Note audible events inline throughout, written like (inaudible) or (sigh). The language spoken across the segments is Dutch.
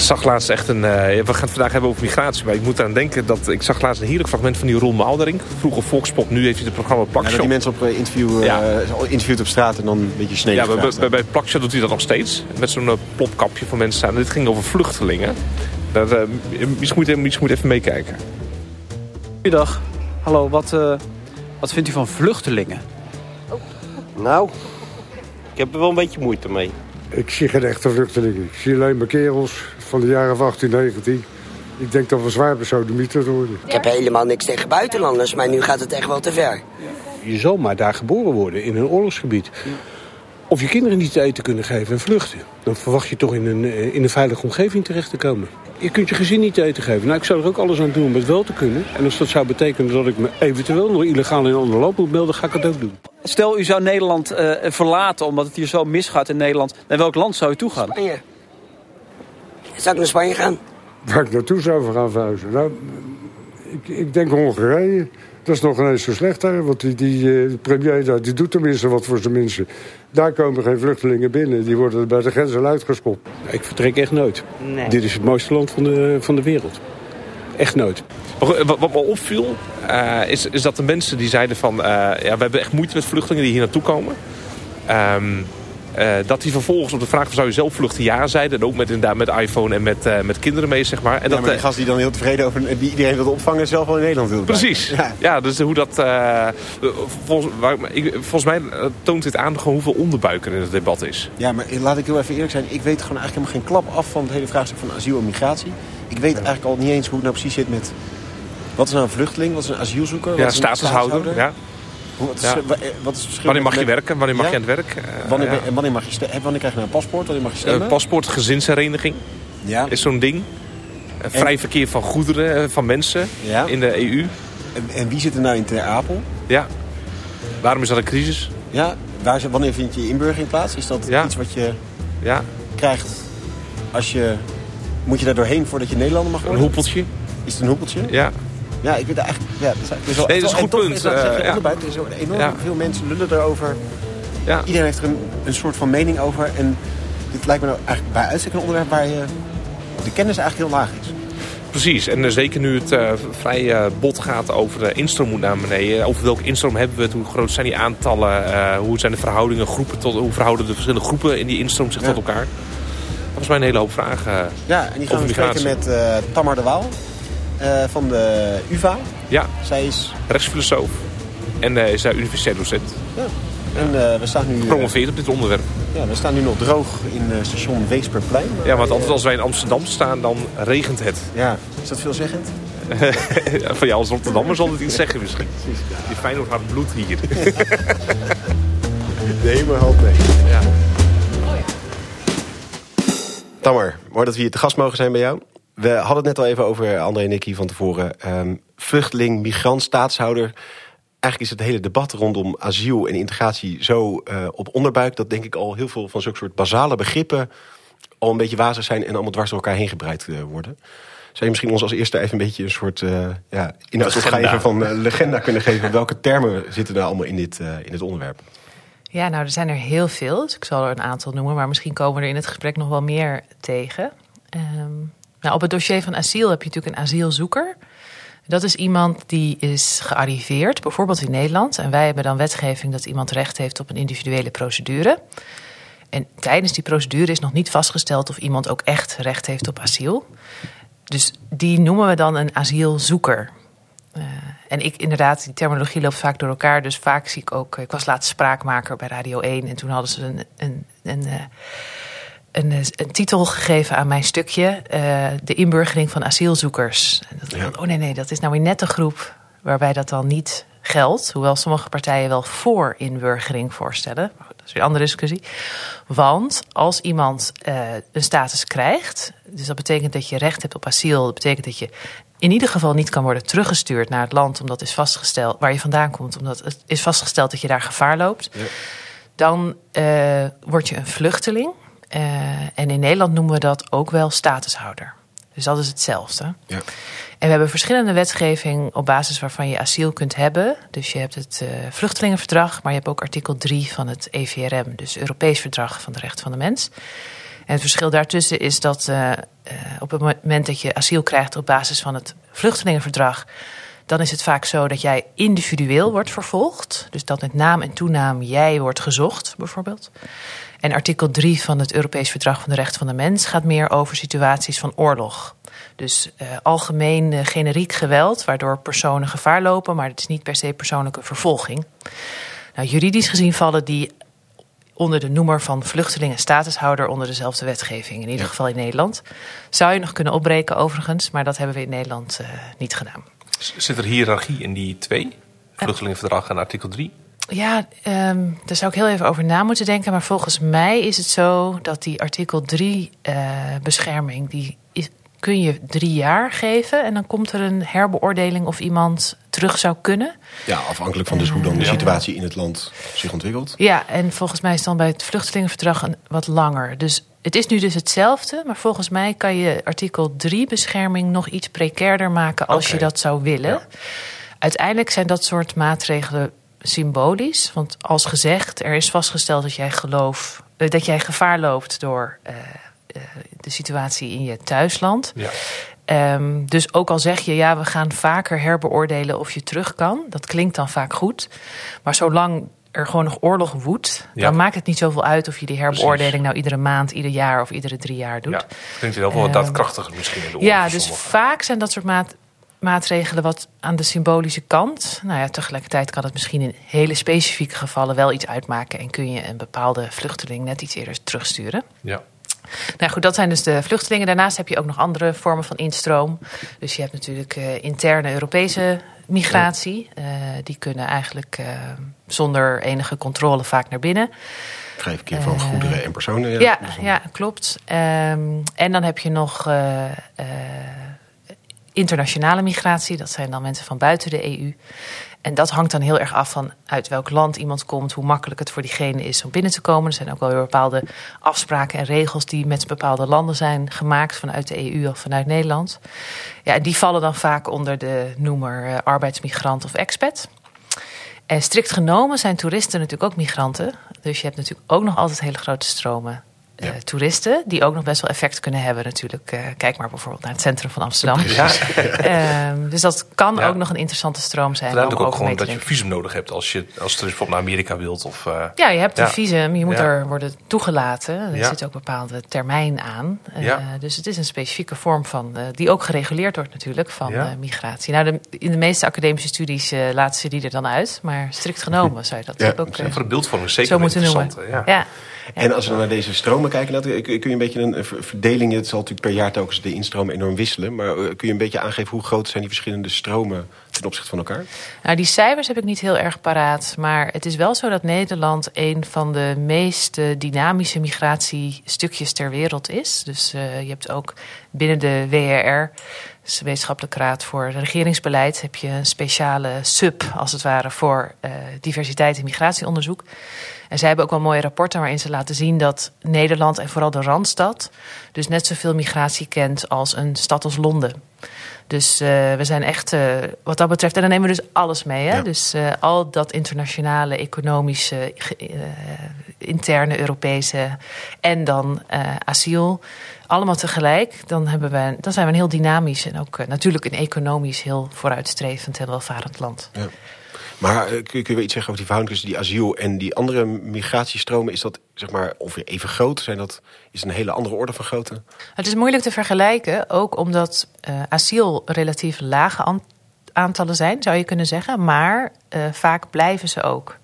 zag laatst echt een... eh, we gaan het vandaag hebben over migratie. Maar ik moet aan denken dat... Ik zag laatst een heerlijk fragment van die Ron Maalderink. Vroeger Volkspop, nu heeft hij het programma Ja, dat Plakshow. die mensen op eh, interview, eh, Ja. interviewt op straat en dan een beetje sneden. Ja, bij, bij, bij Plakshow doet hij dat nog steeds. Met zo'n eh, plopkapje van mensen staan. Dit ging over vluchtelingen. Dat, eh, misschien, moet je, misschien moet even meekijken. Goedendag. Hallo, wat, eh, wat vindt u van vluchtelingen? Nou, ik heb er wel een beetje moeite mee. Ik zie geen echte vluchtelingen. Ik zie alleen maar kerels van de jaren van 18, 19. Ik denk dat we zwaar besodemieterd worden. Ik heb helemaal niks tegen buitenlanders, maar nu gaat het echt wel te ver. Je zal maar daar geboren worden, in een oorlogsgebied. Of je kinderen niet te eten kunnen geven en vluchten. Dan verwacht je toch in een, eh, in een veilige omgeving terecht te komen. Je kunt je gezin niet te eten geven. Nou, ik zou er ook alles aan doen om het wel te kunnen. En als dat zou betekenen dat ik me eventueel nog illegaal in een ander land moet melden, ga ik het ook doen. Stel, u zou Nederland eh, verlaten omdat het hier zo misgaat in Nederland. Naar welk land zou u toe gaan? Spanje. Zou ik naar Spanje gaan? Waar ik naartoe zou gaan verhuizen? Nou, ik, ik denk Hongarije. Dat is nog ineens zo slecht daar. Want die, die eh, premier daar, die doet tenminste wat voor zijn mensen. Daar komen geen vluchtelingen binnen. Die worden bij de grens al uitgeschopt. Ik vertrek echt nooit. Nee. Dit is het mooiste land van de, van de wereld. Echt nooit. Wat, wat me opviel, eh, is, is dat de mensen die zeiden van... eh, ja, we hebben echt moeite met vluchtelingen die hier naartoe komen. Ehm, eh, dat die vervolgens op de vraag van zou je zelf vluchten ja zeiden. En ook met, inderdaad met iPhone en met, eh, met kinderen mee, zeg maar. En En dat, maar die eh, gast die dan heel tevreden over die iedereen wil opvangen zelf wel in Nederland wil. Precies. Ja. Ja. dus hoe dat... eh, volgens, waar- ik, volgens mij eh, toont dit aan gewoon hoeveel onderbuik er in het debat is. Ja, maar laat ik heel even eerlijk zijn. Ik weet gewoon eigenlijk helemaal geen klap af van het hele vraagstuk van asiel en migratie. Ik weet eigenlijk al niet eens hoe het nou precies zit met... Wat is nou een vluchteling? Wat is een asielzoeker? Wat Ja, is een statushouder. Ja. Wat is, Ja. eh, wat is het verschil Wanneer mag je werken? Wanneer mag Ja? je aan het werk? Eh, Wanneer, ben- en wanneer, mag je eh, wanneer krijg je nou een paspoort? Wanneer mag je Eh, stemmen? paspoort, gezinshereniging ja. is zo'n ding. Eh, vrij verkeer van goederen, eh, van mensen Ja. in de EU. En, en wie zit er nou in Ter Apel? Ja. Waarom is dat een crisis? Ja, waar, wanneer vind je inburgering plaats? Is dat iets wat je Ja, krijgt als je... Moet je daar doorheen voordat je Nederlander mag een worden? hoepeltje. Is het een hoepeltje? Ja. Ja, ik weet eigenlijk... Ja, dat is, eigenlijk- wel- Nee, dat is een en goed punt. Is dat, zeg je, Eh, ja. onderbuik, er zijn enorm Ja. veel mensen lullen erover. ja. Iedereen heeft er een, een soort van mening over. En dit lijkt me nou eigenlijk bij uitstek een onderwerp waar je de kennis eigenlijk heel laag is. Precies, en eh, zeker nu het eh, vrij eh, bot gaat over de instroom moet naar beneden. Over welke instroom hebben we het, hoe groot zijn die aantallen, hoe zijn de verhoudingen, groepen tot, hoe verhouden de verschillende groepen in die instroom zich Ja. tot elkaar. Dat was mij een hele hoop vragen. Ja, en die gaan we spreken migratie. met Tamar de Waal eh, van de UvA. Ja, Zij is... rechtsfilosoof en eh, is daar universitair docent. Ja. En eh, we, staan nu, Gepromoveerd op dit onderwerp. ja, we staan nu nog droog in station Weesperplein. Ja, want altijd als wij in Amsterdam staan, dan regent het. Ja, is dat veelzeggend? (laughs) Van jou als Rotterdammer zal het iets zeggen misschien. Die Feyenoord hard bloed hier. (laughs) De hemel helpt mee. Ja. Tamar, mooi dat we hier te gast mogen zijn bij jou. We hadden het net al even over, André en ik hier van tevoren. ehm, vluchteling, migrant, staatshouder. Eigenlijk is het hele debat rondom asiel en integratie zo eh, op onderbuik... dat denk ik al heel veel van zulke soort basale begrippen... al een beetje wazig zijn en allemaal dwars door elkaar heen gebreid eh, worden. Zou je misschien ons als eerste even een beetje een soort uh, ja, van uh, legenda kunnen geven? Welke termen zitten daar allemaal in dit, uh, in dit onderwerp? Ja, nou, er zijn er heel veel. Dus ik zal er een aantal noemen. Maar misschien komen we er in het gesprek nog wel meer tegen. Um, nou, op het dossier van asiel heb je natuurlijk een asielzoeker. Dat is iemand die is gearriveerd, bijvoorbeeld in Nederland. En wij hebben dan wetgeving dat iemand recht heeft op een individuele procedure. En tijdens die procedure is nog niet vastgesteld of iemand ook echt recht heeft op asiel. Dus die noemen we dan een asielzoeker. Uh, en ik inderdaad, die terminologie loopt vaak door elkaar. Dus vaak zie ik ook. Ik was laatst spraakmaker bij Radio 1. En toen hadden ze een, een, een, een, een titel gegeven aan mijn stukje. Uh, de inburgering van asielzoekers. Dat, ja. Oh nee, nee, dat is nou weer net de groep waarbij dat dan niet geldt. Hoewel sommige partijen wel voor inburgering voorstellen. Maar dat is weer een andere discussie. Want als iemand uh, een status krijgt. Dus dat betekent dat je recht hebt op asiel. Dat betekent dat je in ieder geval niet kan worden teruggestuurd naar het land omdat is vastgesteld waar je vandaan komt, omdat het is vastgesteld dat je daar gevaar loopt. Ja. Dan uh, word je een vluchteling. Uh, en in Nederland noemen we dat ook wel statushouder. Dus dat is hetzelfde. Ja. En we hebben verschillende wetgeving op basis waarvan je asiel kunt hebben. Dus je hebt het uh, vluchtelingenverdrag, maar je hebt ook artikel 3 van het EVRM, dus Europees Verdrag van de Rechten van de Mens. En het verschil daartussen is dat uh, op het moment dat je asiel krijgt op basis van het vluchtelingenverdrag, dan is het vaak zo dat jij individueel wordt vervolgd. Dus dat met naam en toenaam jij wordt gezocht, bijvoorbeeld. En artikel 3 van het Europees Verdrag van de Rechten van de Mens gaat meer over situaties van oorlog. Dus uh, algemeen uh, generiek geweld, waardoor personen gevaar lopen, maar het is niet per se persoonlijke vervolging. Nou, juridisch gezien vallen die onder de noemer van vluchtelingen statushouder onder dezelfde wetgeving, in ieder geval in Nederland. Zou je nog kunnen opbreken overigens, maar dat hebben we in Nederland uh, niet gedaan. Zit er hiërarchie in die twee? Vluchtelingenverdrag en artikel 3? Ja, um, daar zou ik heel even over na moeten denken. Maar volgens mij is het zo dat die artikel 3 uh, bescherming... die is, kun je drie jaar geven. En dan komt er een herbeoordeling of iemand terug zou kunnen. Ja, afhankelijk van dus hoe dan de situatie in het land zich ontwikkelt. Ja, en volgens mij is dan bij het vluchtelingenverdrag een, wat langer. Dus het is nu dus hetzelfde. Maar volgens mij kan je artikel 3 bescherming nog iets precairder maken... als okay. je dat zou willen. Ja. Uiteindelijk zijn dat soort maatregelen symbolisch. Want als gezegd, er is vastgesteld dat jij geloof, uh, dat jij gevaar loopt door uh, uh, de situatie in je thuisland. Ja. Um, dus ook al zeg je, ja, we gaan vaker herbeoordelen of je terug kan. Dat klinkt dan vaak goed. Maar zolang er gewoon nog oorlog woedt, ja. dan maakt het niet zoveel uit of je die herbeoordeling Precies. nou iedere maand, ieder jaar of iedere drie jaar doet. Ja, klinkt heel veel um, daadkrachtiger misschien in de Ja, dus vaak zijn dat soort maat maatregelen wat aan de symbolische kant. Nou ja, tegelijkertijd kan het misschien in hele specifieke gevallen wel iets uitmaken en kun je een bepaalde vluchteling net iets eerder terugsturen. Ja. Nou goed, dat zijn dus de vluchtelingen. Daarnaast heb je ook nog andere vormen van instroom. Dus je hebt natuurlijk uh, interne Europese migratie. Uh, die kunnen eigenlijk uh, zonder enige controle vaak naar binnen. Vrij verkeer van goederen en personen. Ja, ja, ja klopt. Um, en dan heb je nog internationale migratie. Dat zijn dan mensen van buiten de EU. En dat hangt dan heel erg af van uit welk land iemand komt, hoe makkelijk het voor diegene is om binnen te komen. Er zijn ook wel weer bepaalde afspraken en regels die met bepaalde landen zijn gemaakt vanuit de EU of vanuit Nederland. Ja, die vallen dan vaak onder de noemer uh, arbeidsmigrant of expat. En strikt genomen zijn toeristen natuurlijk ook migranten. Dus je hebt natuurlijk ook nog altijd hele grote stromen. Uh, toeristen, die ook nog best wel effect kunnen hebben natuurlijk. Uh, kijk maar bijvoorbeeld naar het centrum van Amsterdam. Ja. uh, (laughs) dus dat kan ja. ook nog een interessante stroom zijn. Het ook gewoon dat je visum nodig hebt als je als toerist bijvoorbeeld naar Amerika wilt. Of, uh, ja, je hebt een visum, je moet er worden toegelaten. Er zit ook een bepaalde termijn aan. dus het is een specifieke vorm van, die ook gereguleerd wordt natuurlijk, van migratie. Nou, de, in de meeste academische studies laten ze die er dan uit. Maar strikt genomen (laughs) zou je dat ook voor de beeldvorming zeker zo moeten noemen. Ja. En als we naar deze stromen kijken, kun je een beetje een verdeling... het zal natuurlijk per jaar telkens de instromen enorm wisselen... maar kun je een beetje aangeven hoe groot zijn die verschillende stromen ten opzichte van elkaar? Nou, die cijfers heb ik niet heel erg paraat. Maar het is wel zo dat Nederland een van de meest dynamische migratiestukjes ter wereld is. Dus uh, je hebt ook binnen de WRR de Wetenschappelijke Raad voor Regeringsbeleid, heb je een speciale sub, als het ware, voor uh, diversiteit en migratieonderzoek. En zij hebben ook wel mooie rapporten waarin ze laten zien dat Nederland en vooral de Randstad dus net zoveel migratie kent als een stad als Londen. Dus uh, we zijn echt, uh, wat dat betreft, en dan nemen we dus alles mee. Hè? Ja. Dus al dat internationale, economische, interne Europese en dan asiel allemaal tegelijk, dan, hebben we, dan zijn we een heel dynamisch en ook uh, natuurlijk een economisch heel vooruitstrevend en welvarend land. Ja. Maar uh, kun, je, kun je iets zeggen over die verhouding tussen die asiel en die andere migratiestromen? Is dat zeg maar ongeveer even groot? Zijn dat, is een hele andere orde van grootte? Het is moeilijk te vergelijken, ook omdat uh, asiel relatief lage aantallen zijn, zou je kunnen zeggen. Maar vaak blijven ze ook.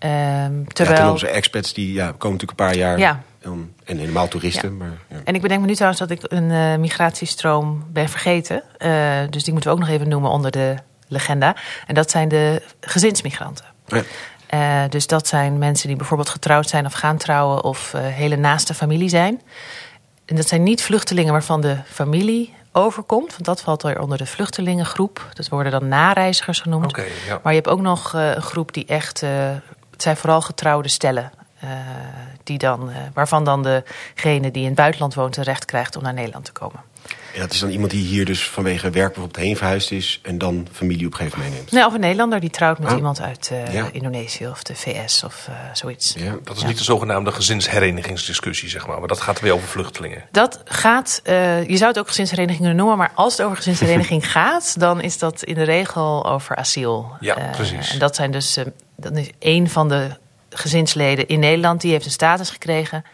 Um, terwijl... Ja, onze expats die ja, komen natuurlijk een paar jaar... Ja. En, en helemaal toeristen. Ja. Maar, ja. En ik bedenk me nu trouwens dat ik een uh, migratiestroom ben vergeten. Uh, dus die moeten we ook nog even noemen onder de legenda. En dat zijn de gezinsmigranten. Ja. Uh, dus dat zijn mensen die bijvoorbeeld getrouwd zijn of gaan trouwen of hele naaste familie zijn. En dat zijn niet vluchtelingen waarvan de familie overkomt. Want dat valt weer onder de vluchtelingengroep. Dat worden dan nareizigers genoemd. Okay. Maar je hebt ook nog een groep die echt... het zijn vooral getrouwde stellen eh, die dan, eh, waarvan dan degene die in het buitenland woont een recht krijgt om naar Nederland te komen. En dat is dan iemand die hier dus vanwege werk bijvoorbeeld heen verhuisd is... en dan familie op een gegeven moment meeneemt. Nee, of een Nederlander die trouwt met Oh. iemand uit eh, Ja. Indonesië of de VS of zoiets. Ja. Dat is niet de zogenaamde gezinsherenigingsdiscussie, zeg maar. Maar dat gaat weer over vluchtelingen. Dat gaat, je zou het ook gezinshereniging kunnen noemen, maar als het over gezinshereniging (laughs) gaat, dan is dat in de regel over asiel. Ja, precies. En dat zijn dus, dat is één van de gezinsleden in Nederland, die heeft een status gekregen.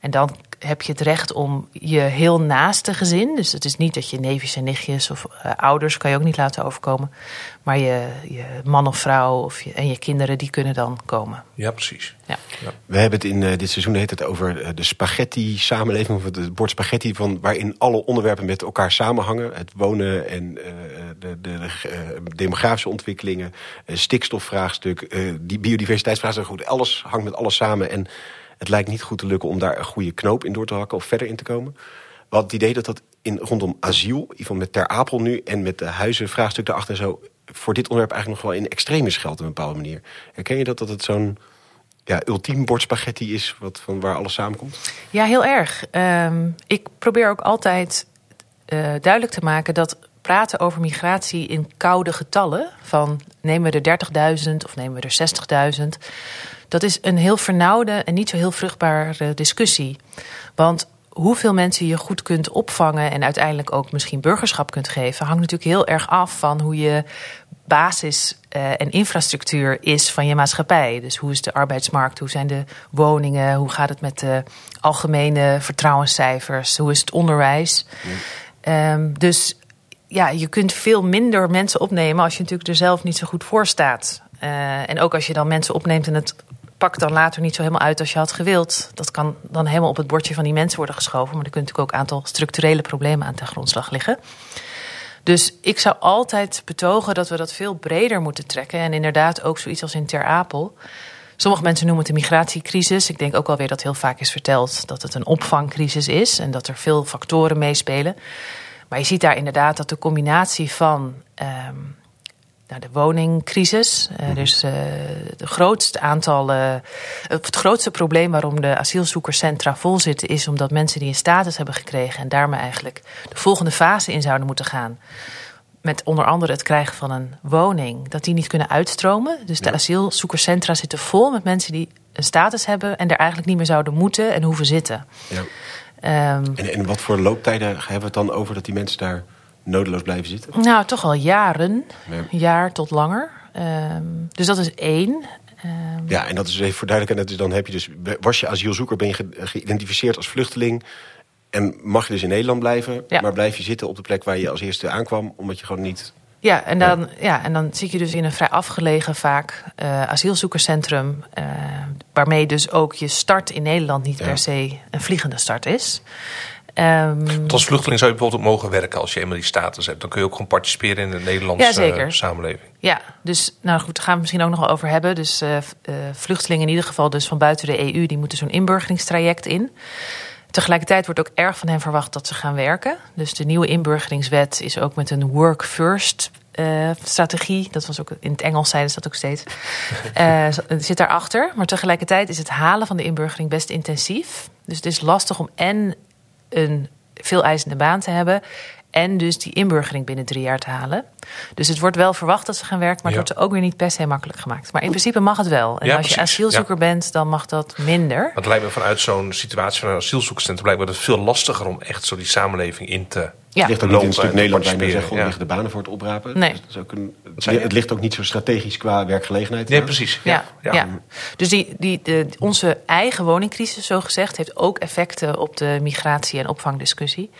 En dan heb je het recht om je heel naaste gezin, dus het is niet dat je neefjes en nichtjes of eh, ouders kan je ook niet laten overkomen, maar je, je man of vrouw of je, en je kinderen, die kunnen dan komen. Ja, precies. Ja. We hebben het in eh, dit seizoen heet het over eh, de spaghetti-samenleving... of het, bord spaghetti, van, waarin alle onderwerpen met elkaar samenhangen. Het wonen en eh, de, de, de, demografische ontwikkelingen... stikstofvraagstuk, eh, die biodiversiteitsvraagstuk. Goed, alles hangt met alles samen. En het lijkt niet goed te lukken om daar een goede knoop in door te hakken... of verder in te komen. Hadden het idee dat dat in, rondom asiel, in ieder met Ter Apel nu... en met de huizenvraagstuk daarachter zo... voor dit onderwerp eigenlijk nog wel in extremis geldt op een bepaalde manier. Herken je dat, dat het zo'n ja, ultiem bord spaghetti is wat, van waar alles samenkomt? Ja, heel erg. Ehm, ik probeer ook altijd eh, duidelijk te maken dat praten over migratie in koude getallen, van nemen we er 30.000 of nemen we er 60.000, dat is een heel vernauwde en niet zo heel vruchtbare discussie. Want hoeveel mensen je goed kunt opvangen en uiteindelijk ook misschien burgerschap kunt geven, hangt natuurlijk heel erg af van hoe je basis eh, en infrastructuur is van je maatschappij. Dus hoe is de arbeidsmarkt, hoe zijn de woningen, hoe gaat het met de algemene vertrouwenscijfers, hoe is het onderwijs. Ehm, dus ja, je kunt veel minder mensen opnemen als je natuurlijk er zelf niet zo goed voor staat. Eh, en ook als je dan mensen opneemt en het pakt dan later niet zo helemaal uit als je had gewild. Dat kan dan helemaal op het bordje van die mensen worden geschoven. Maar er kunnen natuurlijk ook een aantal structurele problemen aan ten grondslag liggen. Dus ik zou altijd betogen dat we dat veel breder moeten trekken. En inderdaad ook zoiets als in Ter Apel. Sommige mensen noemen het een migratiecrisis. Ik denk ook alweer dat heel vaak is verteld dat het een opvangcrisis is. En dat er veel factoren meespelen. Maar je ziet daar inderdaad dat de combinatie van ehm, nou, de woningcrisis. dus de grootste aantal, eh, het grootste probleem waarom de asielzoekerscentra vol zitten, is omdat mensen die een status hebben gekregen en daarmee eigenlijk de volgende fase in zouden moeten gaan. Met onder andere het krijgen van een woning, dat die niet kunnen uitstromen. Dus de asielzoekerscentra zitten vol met mensen die een status hebben en er eigenlijk niet meer zouden moeten en hoeven zitten. Ja. Ehm, En, en wat voor looptijden hebben we het dan over dat die mensen daar nodeloos blijven zitten? Nou, toch al jaren. Ja. Jaar tot langer. Ehm, dus dat is één. Ehm, Ja, en dat is even voor duidelijkheid. Dus dan heb je dus, was je asielzoeker, ben je ge- geïdentificeerd als vluchteling. En mag je dus in Nederland blijven, Ja. maar blijf je zitten op de plek waar je als eerste aankwam, omdat je gewoon niet. ja, en dan, ja, en dan zit je dus in een vrij afgelegen vaak eh, asielzoekerscentrum. eh, waarmee dus ook je start in Nederland niet Ja. per se een vliegende start is. Ehm, Want als vluchteling zou je bijvoorbeeld ook mogen werken als je eenmaal die status hebt. Dan kun je ook gewoon participeren in de Nederlandse Ja, zeker. samenleving. Ja, dus nou goed, daar gaan we het misschien ook nog wel over hebben. Dus eh, eh, vluchtelingen in ieder geval dus van buiten de EU, die moeten zo'n inburgeringstraject in. Tegelijkertijd wordt ook erg van hen verwacht dat ze gaan werken. Dus de nieuwe inburgeringswet is ook met een work first eh, strategie. Dat was ook in het Engels zeiden ze dat ook steeds. (laughs) Eh, zit daarachter. Maar tegelijkertijd is het halen van de inburgering best intensief. Dus het is lastig om en een veel eisende baan te hebben. En dus die inburgering binnen drie jaar te halen. Dus het wordt wel verwacht dat ze gaan werken, maar het Ja. wordt er ook weer niet per se makkelijk gemaakt. Maar in principe mag het wel. En Ja, als je asielzoeker bent, dan mag dat minder. Want het lijkt me vanuit zo'n situatie van een asielzoekerscentrum dat veel lastiger om echt zo die samenleving in te. Ja, Het ligt ook niet in een stuk Nederland zegt, gewoon ja. liggen de banen voor het oprapen. Nee. Dus dat is ook een, het, het ligt ook niet zo strategisch qua werkgelegenheid. Nee, Ja. precies. Ja, Ja, ja. Dus die, die, de, onze eigen woningcrisis, zo gezegd, heeft ook effecten op de migratie- en opvangdiscussie.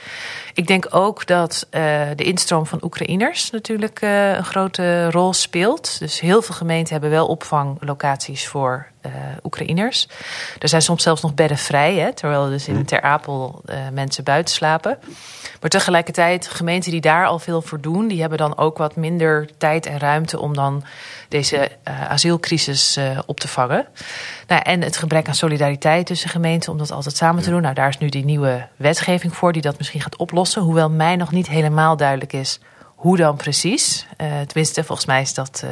Ik denk ook dat eh, de instroom van Oekraïners natuurlijk eh, een grote rol speelt. Dus heel veel gemeenten hebben wel opvanglocaties voor eh Oekraïners. Er zijn soms zelfs nog bedden vrij, hè, terwijl er dus in Ter Apel eh, mensen buiten slapen. Maar tegelijkertijd, gemeenten die daar al veel voor doen, die hebben dan ook wat minder tijd en ruimte om dan deze eh, asielcrisis op te vangen. Nou, en het gebrek aan solidariteit tussen gemeenten om dat altijd samen te doen. Nou, daar is nu die nieuwe wetgeving voor die dat misschien gaat oplossen. Hoewel mij nog niet helemaal duidelijk is hoe dan precies. Tenminste, volgens mij is dat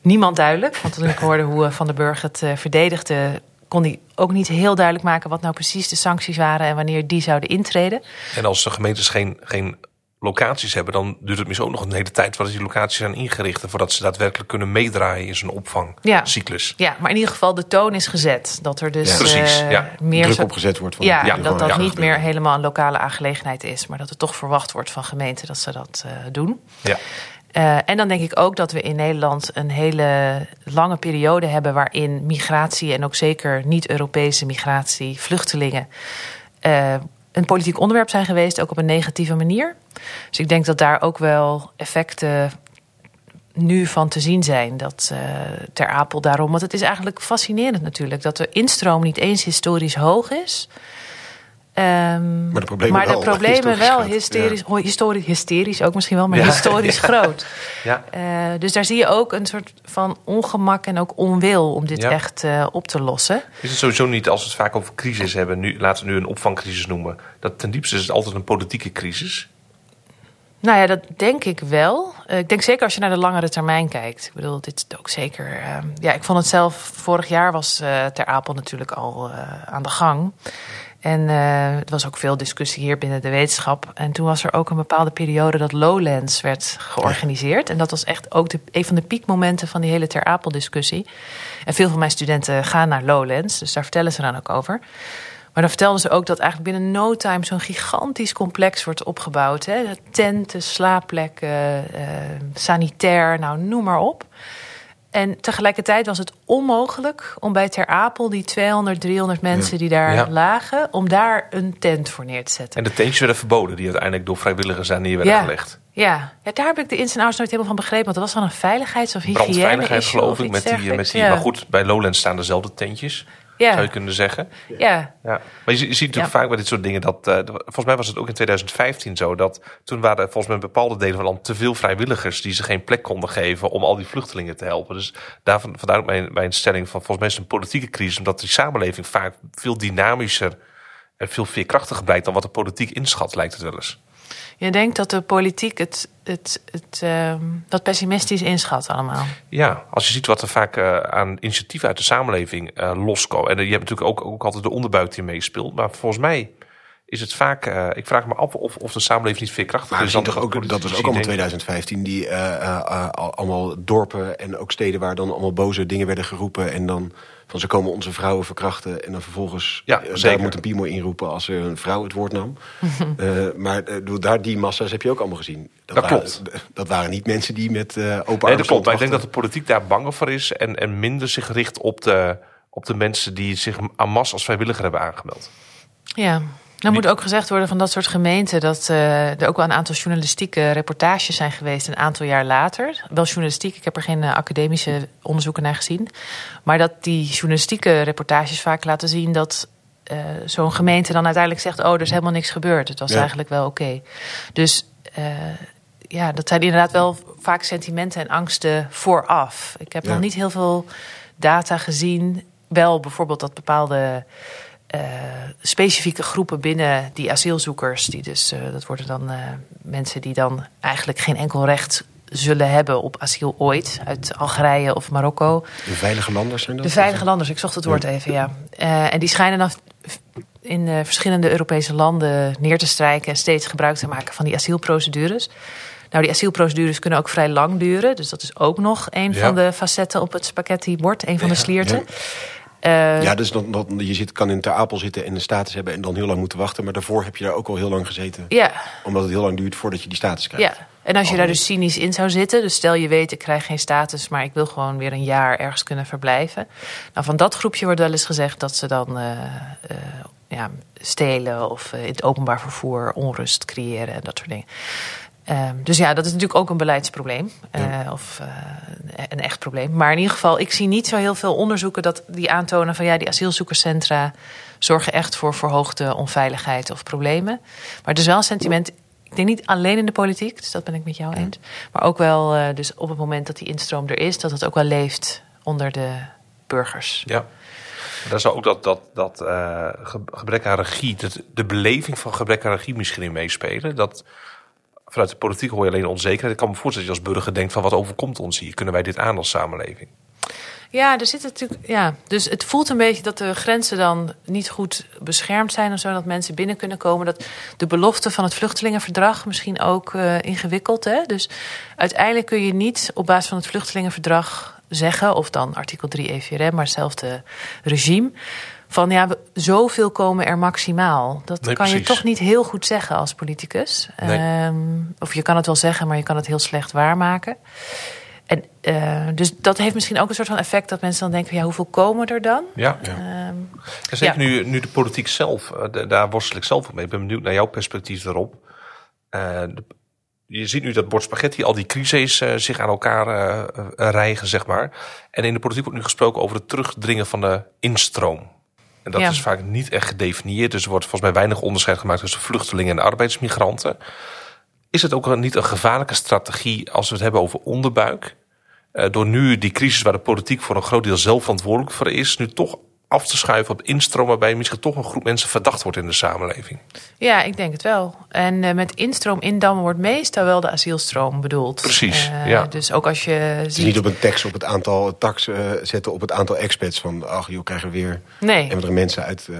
niemand duidelijk. Want toen ik hoorde hoe eh, Van den Burg het eh, verdedigde, kon hij ook niet heel duidelijk maken wat nou precies de sancties waren en wanneer die zouden intreden. En als de gemeentes geen, geen locaties hebben, dan duurt het misschien ook nog een hele tijd voordat die locaties zijn ingericht. En voordat ze daadwerkelijk kunnen meedraaien in zo'n opvangcyclus. Ja, maar in ieder geval de toon is gezet. Dat er dus Ja. Precies, eh, ja. meer Druk opgezet wordt van ja, dat dat ja. niet meer helemaal een lokale aangelegenheid is, maar dat het toch verwacht wordt van gemeenten dat ze dat eh, doen. Ja. Eh, en dan denk ik ook dat we in Nederland een hele lange periode hebben waarin migratie en ook zeker niet-Europese migratie, vluchtelingen, eh, een politiek onderwerp zijn geweest, ook op een negatieve manier. Dus ik denk dat daar ook wel effecten nu van te zien zijn. Dat eh, Ter Apel daarom. Want het is eigenlijk fascinerend natuurlijk dat de instroom niet eens historisch hoog is. Ehm, Maar de problemen maar de wel (laughs) problemen historisch wel groot. hysterisch, historisch, hysterisch ook misschien wel, maar Ja. historisch (laughs) groot. Ja. Eh, dus daar zie je ook een soort van ongemak en ook onwil om dit Ja. echt eh, op te lossen. Is het sowieso niet als we het vaak over crisis hebben, nu, laten we nu een opvangcrisis noemen, dat ten diepste is het altijd een politieke crisis? Nou ja, dat denk ik wel. Eh, ik denk zeker als je naar de langere termijn kijkt. Ik bedoel, dit is ook zeker. eh, ja, ik vond het zelf. Vorig jaar was eh, Ter Apel natuurlijk al eh, aan de gang. En eh, er was ook veel discussie hier binnen de wetenschap. En toen was er ook een bepaalde periode dat Lowlands werd georganiseerd. En dat was echt ook de, een van de piekmomenten van die hele Ter Apel-discussie. En veel van mijn studenten gaan naar Lowlands, dus daar vertellen ze dan ook over. Maar dan vertelden ze ook dat eigenlijk binnen no time zo'n gigantisch complex wordt opgebouwd. Hè? Tenten, slaapplekken, eh, sanitair, nou noem maar op. En tegelijkertijd was het onmogelijk om bij Ter Apel die 200, 300 mensen die daar Ja. lagen, om daar een tent voor neer te zetten. En de tentjes werden verboden, die uiteindelijk door vrijwilligers daar neer werden Ja. gelegd. Ja. ja, daar heb ik de ins en outs nooit helemaal van begrepen. Want dat was dan een veiligheids- of hygiëne Brandveiligheid geloof ik, met die, met die, maar goed, bij Lowlands staan dezelfde tentjes, Ja. zou je kunnen zeggen. Ja, Ja, maar je, je ziet natuurlijk Ja. vaak bij dit soort dingen dat. eh, volgens mij was het ook in 2015 zo dat. Toen waren er volgens mij in bepaalde delen van het land te veel vrijwilligers. die ze geen plek konden geven om al die vluchtelingen te helpen. Dus daarvan, vandaar ook mijn, mijn stelling van. volgens mij is het een politieke crisis. omdat die samenleving vaak veel dynamischer. en veel veerkrachtiger blijkt dan wat de politiek inschat, lijkt het wel eens. Je denkt dat de politiek het, het, het ehm, wat pessimistisch inschat allemaal. Ja, als je ziet wat er vaak eh, aan initiatieven uit de samenleving eh loskomen. En je hebt natuurlijk ook, ook altijd de onderbuik die meespeelt. Maar volgens mij is het vaak. eh, ik vraag me af of, of de samenleving niet veerkrachtiger Maar we is. zien dan toch ook, dat was ook allemaal denken. 2015, die eh, eh, al- allemaal dorpen en ook steden waar dan allemaal boze dingen werden geroepen. En dan van ze komen onze vrouwen verkrachten. En dan vervolgens Ja, daar zeker. moet een piemo inroepen als er een vrouw het woord nam. (laughs) Eh, maar daar die massa's heb je ook allemaal gezien. Dat waren, klopt. (laughs) Dat waren niet mensen die met eh open armen Nee, dat klopt. Maar ik denk dat de politiek daar banger voor is. En, en minder zich richt op de, op de mensen die zich en masse als vrijwilliger hebben aangemeld. Ja. Nou moet ook gezegd worden van dat soort gemeenten dat eh, er ook wel een aantal journalistieke reportages zijn geweest een aantal jaar later. Wel journalistiek, ik heb er geen eh, academische onderzoeken naar gezien. Maar dat die journalistieke reportages vaak laten zien dat eh, zo'n gemeente dan uiteindelijk zegt: Oh, er is helemaal niks gebeurd. Het was Ja. eigenlijk wel oké. Dus ja, dat zijn inderdaad wel vaak sentimenten en angsten vooraf. Ik heb Ja. nog niet heel veel data gezien. Wel bijvoorbeeld dat bepaalde eh, specifieke groepen binnen die asielzoekers, die dus, eh, dat worden dan eh, mensen die dan eigenlijk geen enkel recht zullen hebben op asiel ooit, uit Algerije of Marokko. De veilige landers zijn dat? De veilige landers, ik zocht het woord even, ja. En die schijnen dan in verschillende Europese landen neer te strijken en steeds gebruik te maken van die asielprocedures. Nou, die asielprocedures kunnen ook vrij lang duren. Dus dat is ook nog een Ja. van de facetten op het spaghetti-bord, een van de slierten. Eh, Ja, dus dan, dan, je zit, kan in Ter Apel zitten en een status hebben en dan heel lang moeten wachten. Maar daarvoor heb je daar ook al heel lang gezeten. ja, Omdat het heel lang duurt voordat je die status krijgt. Ja, en als je daar dus cynisch in zou zitten, dus stel je weet, ik krijg geen status, maar ik wil gewoon weer een jaar ergens kunnen verblijven. Nou, van dat groepje wordt wel eens gezegd dat ze dan eh, eh, ja, stelen of in het openbaar vervoer onrust creëren en dat soort dingen. Ehm, dus ja, dat is natuurlijk ook een beleidsprobleem. eh, Of eh, een echt probleem. Maar in ieder geval, ik zie niet zo heel veel onderzoeken dat die aantonen van ja, die asielzoekerscentra zorgen echt voor verhoogde onveiligheid of problemen. Maar het is wel een sentiment. Ik denk niet alleen in de politiek, dus dat ben ik met jou eens. Maar ook wel, eh, dus op het moment dat die instroom er is, dat het ook wel leeft onder de burgers. Ja. Daar zou ook dat, dat, dat ge- gebrek aan regie, dat, de beleving van gebrek aan regie misschien in meespelen. Dat vanuit de politiek hoor je alleen onzekerheid. Ik kan me voorstellen dat je als burger denkt van wat overkomt ons hier? Kunnen wij dit aan als samenleving? Ja, er zit natuurlijk. Ja, dus het voelt een beetje dat de grenzen dan niet goed beschermd zijn of zo, dat mensen binnen kunnen komen. Dat de belofte van het vluchtelingenverdrag misschien ook uh, ingewikkeld. Hè? Dus uiteindelijk kun je niet op basis van het vluchtelingenverdrag zeggen, of dan artikel 3 EVRM, maar hetzelfde regime. Van ja, zoveel komen er maximaal. Dat Nee, kan je toch niet heel goed zeggen als politicus. Nee. Ehm, of je kan het wel zeggen, maar je kan het heel slecht waarmaken. En, eh, dus dat heeft misschien ook een soort van effect dat mensen dan denken: ja, hoeveel komen er dan? Ja. Ehm, En zeker Ja. nu, nu de politiek zelf, eh, daar worstel ik zelf mee. Ik ben benieuwd naar jouw perspectief daarop. Eh, de- je ziet nu dat bord spaghetti, al die crises zich aan elkaar rijgen, zeg maar. En in de politiek wordt nu gesproken over het terugdringen van de instroom. En dat Ja. is vaak niet echt gedefinieerd. Dus er wordt volgens mij weinig onderscheid gemaakt tussen vluchtelingen en arbeidsmigranten. Is het ook niet een gevaarlijke strategie als we het hebben over onderbuik? Eh, door nu die crisis waar de politiek voor een groot deel zelf verantwoordelijk voor is, nu toch af te schuiven op instroom, waarbij misschien toch een groep mensen verdacht wordt in de samenleving. ja, ik denk het wel. En eh, met instroom indammen wordt meestal wel de asielstroom bedoeld. Precies, Eh, ja. Dus ook als je ziet. niet op een tax op het aantal tax eh, zetten op het aantal expats. Van ach joh, krijgen we weer Nee. en er mensen uit eh,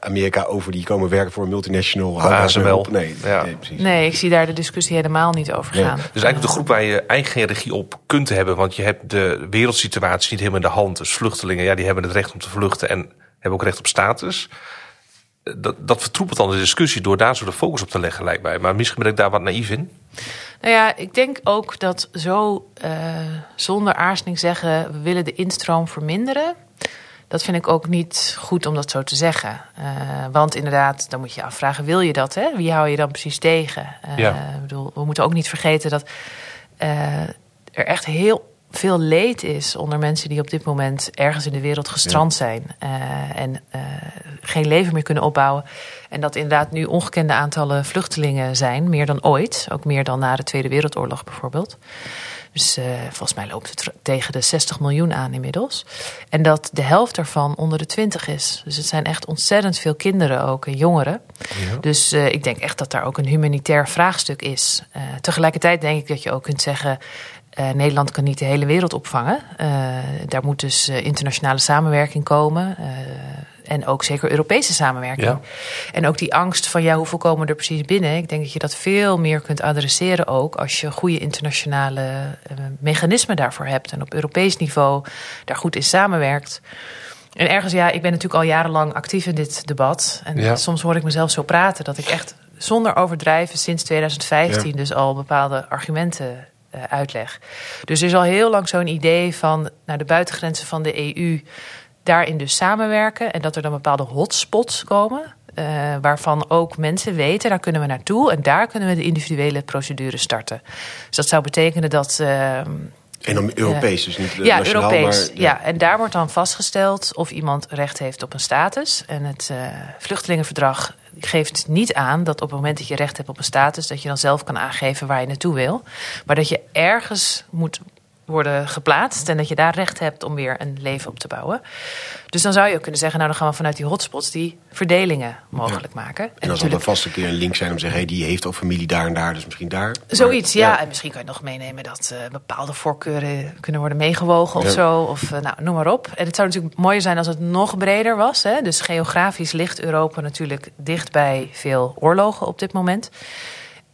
Amerika over die komen werken voor een multinational. Daar eens ASML. op. Nee, Ja. nee, precies. Nee, ik zie daar de discussie helemaal niet over Nee. gaan. Dus eigenlijk de groep waar je eigenlijk geen regie op kunt hebben, want je hebt de wereldsituatie niet helemaal in de hand. Dus vluchtelingen, ja, die hebben het recht om te vluchten en hebben ook recht op status. Dat, dat vertroepelt dan de discussie door daar zo de focus op te leggen, lijkt mij. Maar misschien ben ik daar wat naïef in. Nou ja, ik denk ook dat zo eh, zonder aarzeling zeggen... we willen de instroom verminderen... dat vind ik ook niet goed om dat zo te zeggen. Eh, want inderdaad, dan moet je je afvragen, wil je dat? Hè? Wie hou je dan precies tegen? Eh, Ja. bedoel, we moeten ook niet vergeten dat er echt heel veel leed is onder mensen die op dit moment ergens in de wereld gestrand zijn eh, en eh, geen leven meer kunnen opbouwen. En dat inderdaad nu ongekende aantallen vluchtelingen zijn, meer dan ooit, ook meer dan na de Tweede Wereldoorlog bijvoorbeeld. Dus eh, volgens mij loopt het tegen de 60 miljoen aan inmiddels. En dat de helft daarvan onder de 20 is. Dus het zijn echt ontzettend veel kinderen ook en jongeren. Dus ik denk echt dat daar ook een humanitair vraagstuk is. Tegelijkertijd denk ik dat je ook kunt zeggen. Eh, Nederland kan niet de hele wereld opvangen. Eh, daar moet dus eh, internationale samenwerking komen. en ook zeker Europese samenwerking. Ja. En ook die angst van ja, hoeveel komen er precies binnen? Ik denk dat je dat veel meer kunt adresseren ook als je goede internationale mechanismen daarvoor hebt. En op Europees niveau daar goed in samenwerkt. En ergens, ja, ik ben natuurlijk al jarenlang actief in dit debat. En Ja. soms hoor ik mezelf zo praten dat ik echt zonder overdrijven sinds 2015 Ja. dus al bepaalde argumenten uitleg. Dus er is al heel lang zo'n idee van naar de buitengrenzen van de EU daarin dus samenwerken en dat er dan bepaalde hotspots komen. eh, waarvan ook mensen weten, daar kunnen we naartoe en daar kunnen we de individuele procedure starten. Dus dat zou betekenen dat ehm, En dan Europees, dus niet eh, ja, nationaal, Europees. maar ja. en daar wordt dan vastgesteld of iemand recht heeft op een status. En het eh, vluchtelingenverdrag geeft niet aan dat op het moment dat je recht hebt op een status, dat je dan zelf kan aangeven waar je naartoe wil. Maar dat je ergens moet worden geplaatst en dat je daar recht hebt om weer een leven op te bouwen. Dus dan zou je ook kunnen zeggen, nou dan gaan we vanuit die hotspots die verdelingen mogelijk maken. En dan zal er vast een keer een link zijn om te zeggen... Hey, die heeft ook familie daar en daar, dus misschien daar. Zoiets, Maar, ja. En misschien kan je nog meenemen dat eh, bepaalde voorkeuren kunnen worden meegewogen of zo. Of eh, nou, noem maar op. En het zou natuurlijk mooier zijn als het nog breder was. Hè? Dus geografisch ligt Europa natuurlijk dicht bij veel oorlogen op dit moment.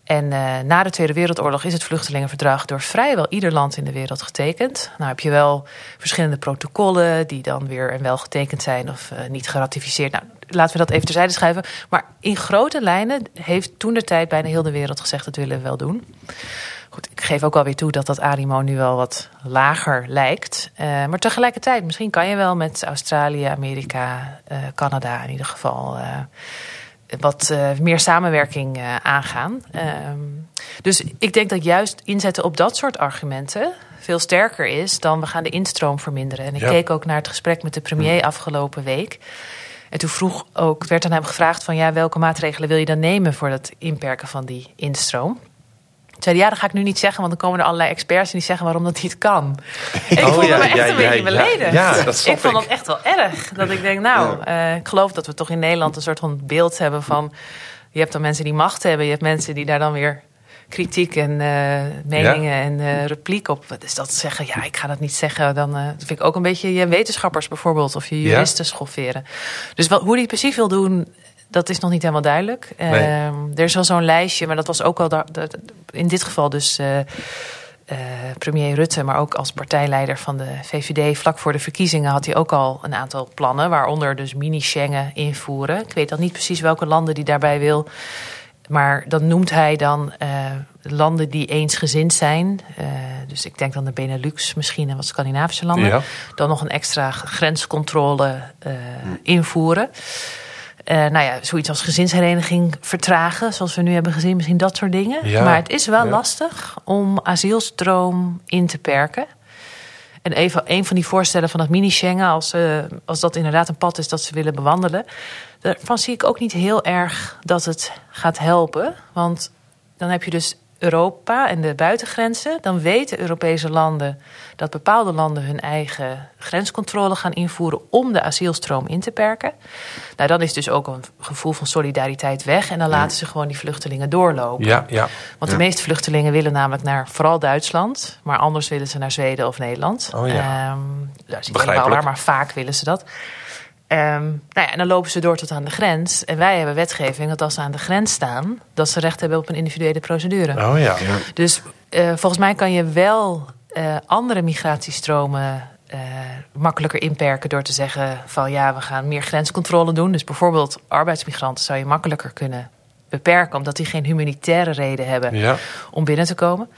En eh, na de Tweede Wereldoorlog is het vluchtelingenverdrag door vrijwel ieder land in de wereld getekend. Nou heb je wel verschillende protocollen die dan weer en wel getekend zijn of eh, niet geratificeerd. Nou, laten we dat even terzijde schuiven. Maar in grote lijnen heeft toen de tijd bijna heel de wereld gezegd dat willen we wel doen. Goed, ik geef ook alweer toe dat dat animo nu wel wat lager lijkt. Eh, maar tegelijkertijd, misschien kan je wel met Australië, Amerika, Canada in ieder geval wat eh, meer samenwerking eh, aangaan. Ehm, dus ik denk dat juist inzetten op dat soort argumenten veel sterker is dan we gaan de instroom verminderen. En ik Ja. keek ook naar het gesprek met de premier afgelopen week. En toen vroeg ook, werd aan hem gevraagd van ja, welke maatregelen wil je dan nemen voor het inperken van die instroom? Toen zei hij, ja, dat ga ik nu niet zeggen, want dan komen er allerlei experts en die zeggen waarom dat niet kan. (laughs) Ik Oh, voelde ja, me echt ja, een beetje ja. beledigd. Ja, dat ik vond dat echt wel erg. Dat ik denk, nou, eh, ik geloof dat we toch in Nederland een soort van beeld hebben van... Je hebt dan mensen die macht hebben, je hebt mensen die daar dan weer kritiek en eh, meningen en uh, repliek op. Is dat zeggen? Ja, ik ga dat niet zeggen. Dan uh, vind ik ook een beetje je wetenschappers bijvoorbeeld of je juristen ja. schofferen. Dus wat, hoe het precies wil doen, dat is nog niet helemaal duidelijk. Nee. Ehm, er is wel zo'n lijstje, maar dat was ook al in dit geval dus. Uh, premier Rutte, maar ook als partijleider van de VVD vlak voor de verkiezingen had hij ook al een aantal plannen, waaronder dus mini-Schengen invoeren. Ik weet dan niet precies welke landen die daarbij wil, maar dan noemt hij dan uh, landen die eensgezind zijn. Uh, dus ik denk dan de Benelux misschien en wat Scandinavische landen. Ja. Dan nog een extra grenscontrole invoeren. Uh, nou ja, zoiets als gezinshereniging vertragen, zoals we nu hebben gezien, misschien dat soort dingen. Ja, maar het is wel ja. lastig om asielstroom in te perken. En even een van die voorstellen van dat mini-Schengen, als, uh, als dat inderdaad een pad is dat ze willen bewandelen, daarvan zie ik ook niet heel erg dat het gaat helpen. Want dan heb je dus Europa en de buitengrenzen, dan weten Europese landen dat bepaalde landen hun eigen grenscontrole gaan invoeren om de asielstroom in te perken. Nou, dan is dus ook een gevoel van solidariteit weg en dan laten ze gewoon die vluchtelingen doorlopen. Ja, ja. Want de ja. meeste vluchtelingen willen namelijk naar vooral Duitsland, maar anders willen ze naar Zweden of Nederland. Oh, ja. um, dat is niet helemaal waar, maar vaak willen ze dat. Um, nou ja, en dan lopen ze door tot aan de grens. En wij hebben wetgeving dat als ze aan de grens staan, dat ze recht hebben op een individuele procedure. Oh ja. ja. Dus uh, volgens mij kan je wel uh, andere migratiestromen uh, makkelijker inperken door te zeggen van ja, we gaan meer grenscontrole doen. Dus bijvoorbeeld arbeidsmigranten zou je makkelijker kunnen beperken, omdat die geen humanitaire reden hebben ja. om binnen te komen.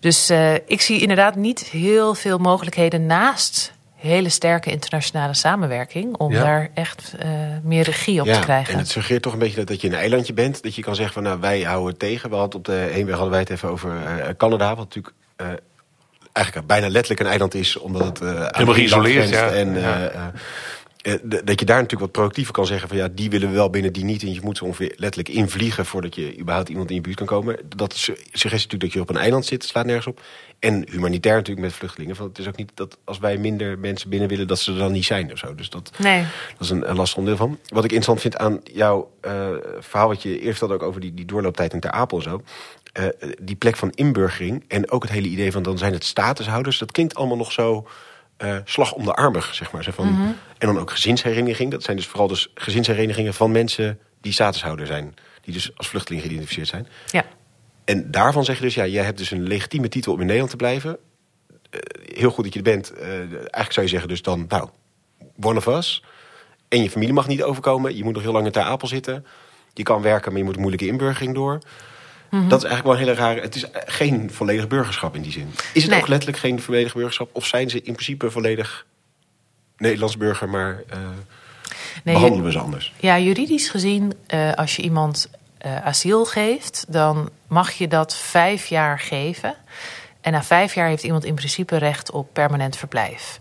Dus uh, ik zie inderdaad niet heel veel mogelijkheden naast hele sterke internationale samenwerking om Ja. daar echt uh, meer regie op ja, te krijgen. En het suggereert toch een beetje dat, dat je een eilandje bent. Dat je kan zeggen van nou wij houden het tegen. We hadden op de heenweg hadden wij het even over uh, Canada. Wat natuurlijk uh, eigenlijk bijna letterlijk een eiland is. Omdat het uh, helemaal geïsoleerd ja. En, ja. Dat je daar natuurlijk wat proactiever kan zeggen van ja, die willen we wel binnen, die niet. En je moet ze ongeveer letterlijk invliegen voordat je überhaupt iemand in je buurt kan komen. Dat is suggestie natuurlijk dat je op een eiland zit, slaat nergens op. En humanitair natuurlijk met vluchtelingen. Want het is ook niet dat als wij minder mensen binnen willen, dat ze er dan niet zijn of zo. Dus dat, nee. dat is een, een lastig onderdeel van. Wat ik interessant vind aan jouw uh, verhaal, wat je eerst vertelde ook over die, die doorlooptijd in Ter Apel en zo. Uh, die plek van inburgering en ook het hele idee van dan zijn het statushouders. Dat klinkt allemaal nog zo uh, slag om de armig, zeg maar. Van, Mhm. mm -hmm. En dan ook gezinshereniging. Dat zijn dus vooral dus gezinsherenigingen van mensen die statushouder zijn. Die dus als vluchteling geïdentificeerd zijn. Ja. En daarvan zeg je dus, ja, jij hebt dus een legitieme titel om in Nederland te blijven. Uh, heel goed dat je er bent. Uh, eigenlijk zou je zeggen dus dan, nou, one of us. En je familie mag niet overkomen. Je moet nog heel lang in Ter Apel zitten. Je kan werken, maar je moet een moeilijke inburgering door. -hmm. Dat is eigenlijk wel een hele rare... Het is geen volledig burgerschap in die zin. Is het nee. ook letterlijk geen volledig burgerschap? Of zijn ze in principe volledig Nederlands burger, maar uh, nee, behandelen we ze anders? Ja, juridisch gezien, uh, als je iemand uh, asiel geeft... dan mag je dat vijf jaar geven. En na vijf jaar heeft iemand in principe recht op permanent verblijf.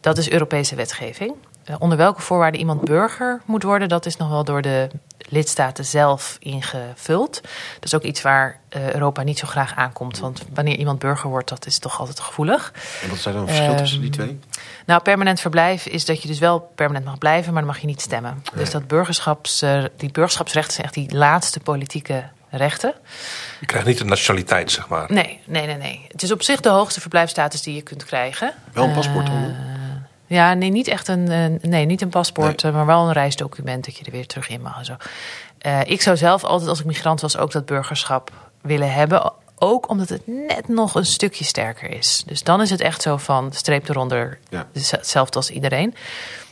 Dat is Europese wetgeving. Uh, onder welke voorwaarden iemand burger moet worden... dat is nog wel door de lidstaten zelf ingevuld. Dat is ook iets waar uh, Europa niet zo graag aankomt. Want wanneer iemand burger wordt, dat is toch altijd gevoelig. En wat zijn dan verschil uh, tussen die twee? Nou, permanent verblijf is dat je dus wel permanent mag blijven... maar dan mag je niet stemmen. Nee. Dus dat burgerschaps, uh, die burgerschapsrechten zijn echt die laatste politieke rechten. Je krijgt niet de nationaliteit, zeg maar. Nee, nee, nee, nee. Het is op zich de hoogste verblijfstatus die je kunt krijgen. Wel een paspoort? Ja, nee, niet echt een, nee, niet een paspoort, nee. maar wel een reisdocument dat je er weer terug in mag en zo. Uh, ik zou zelf altijd als ik migrant was ook dat burgerschap willen hebben. Ook omdat het net nog een stukje sterker is. Dus dan is het echt zo van streep eronder, ja. hetzelfde als iedereen.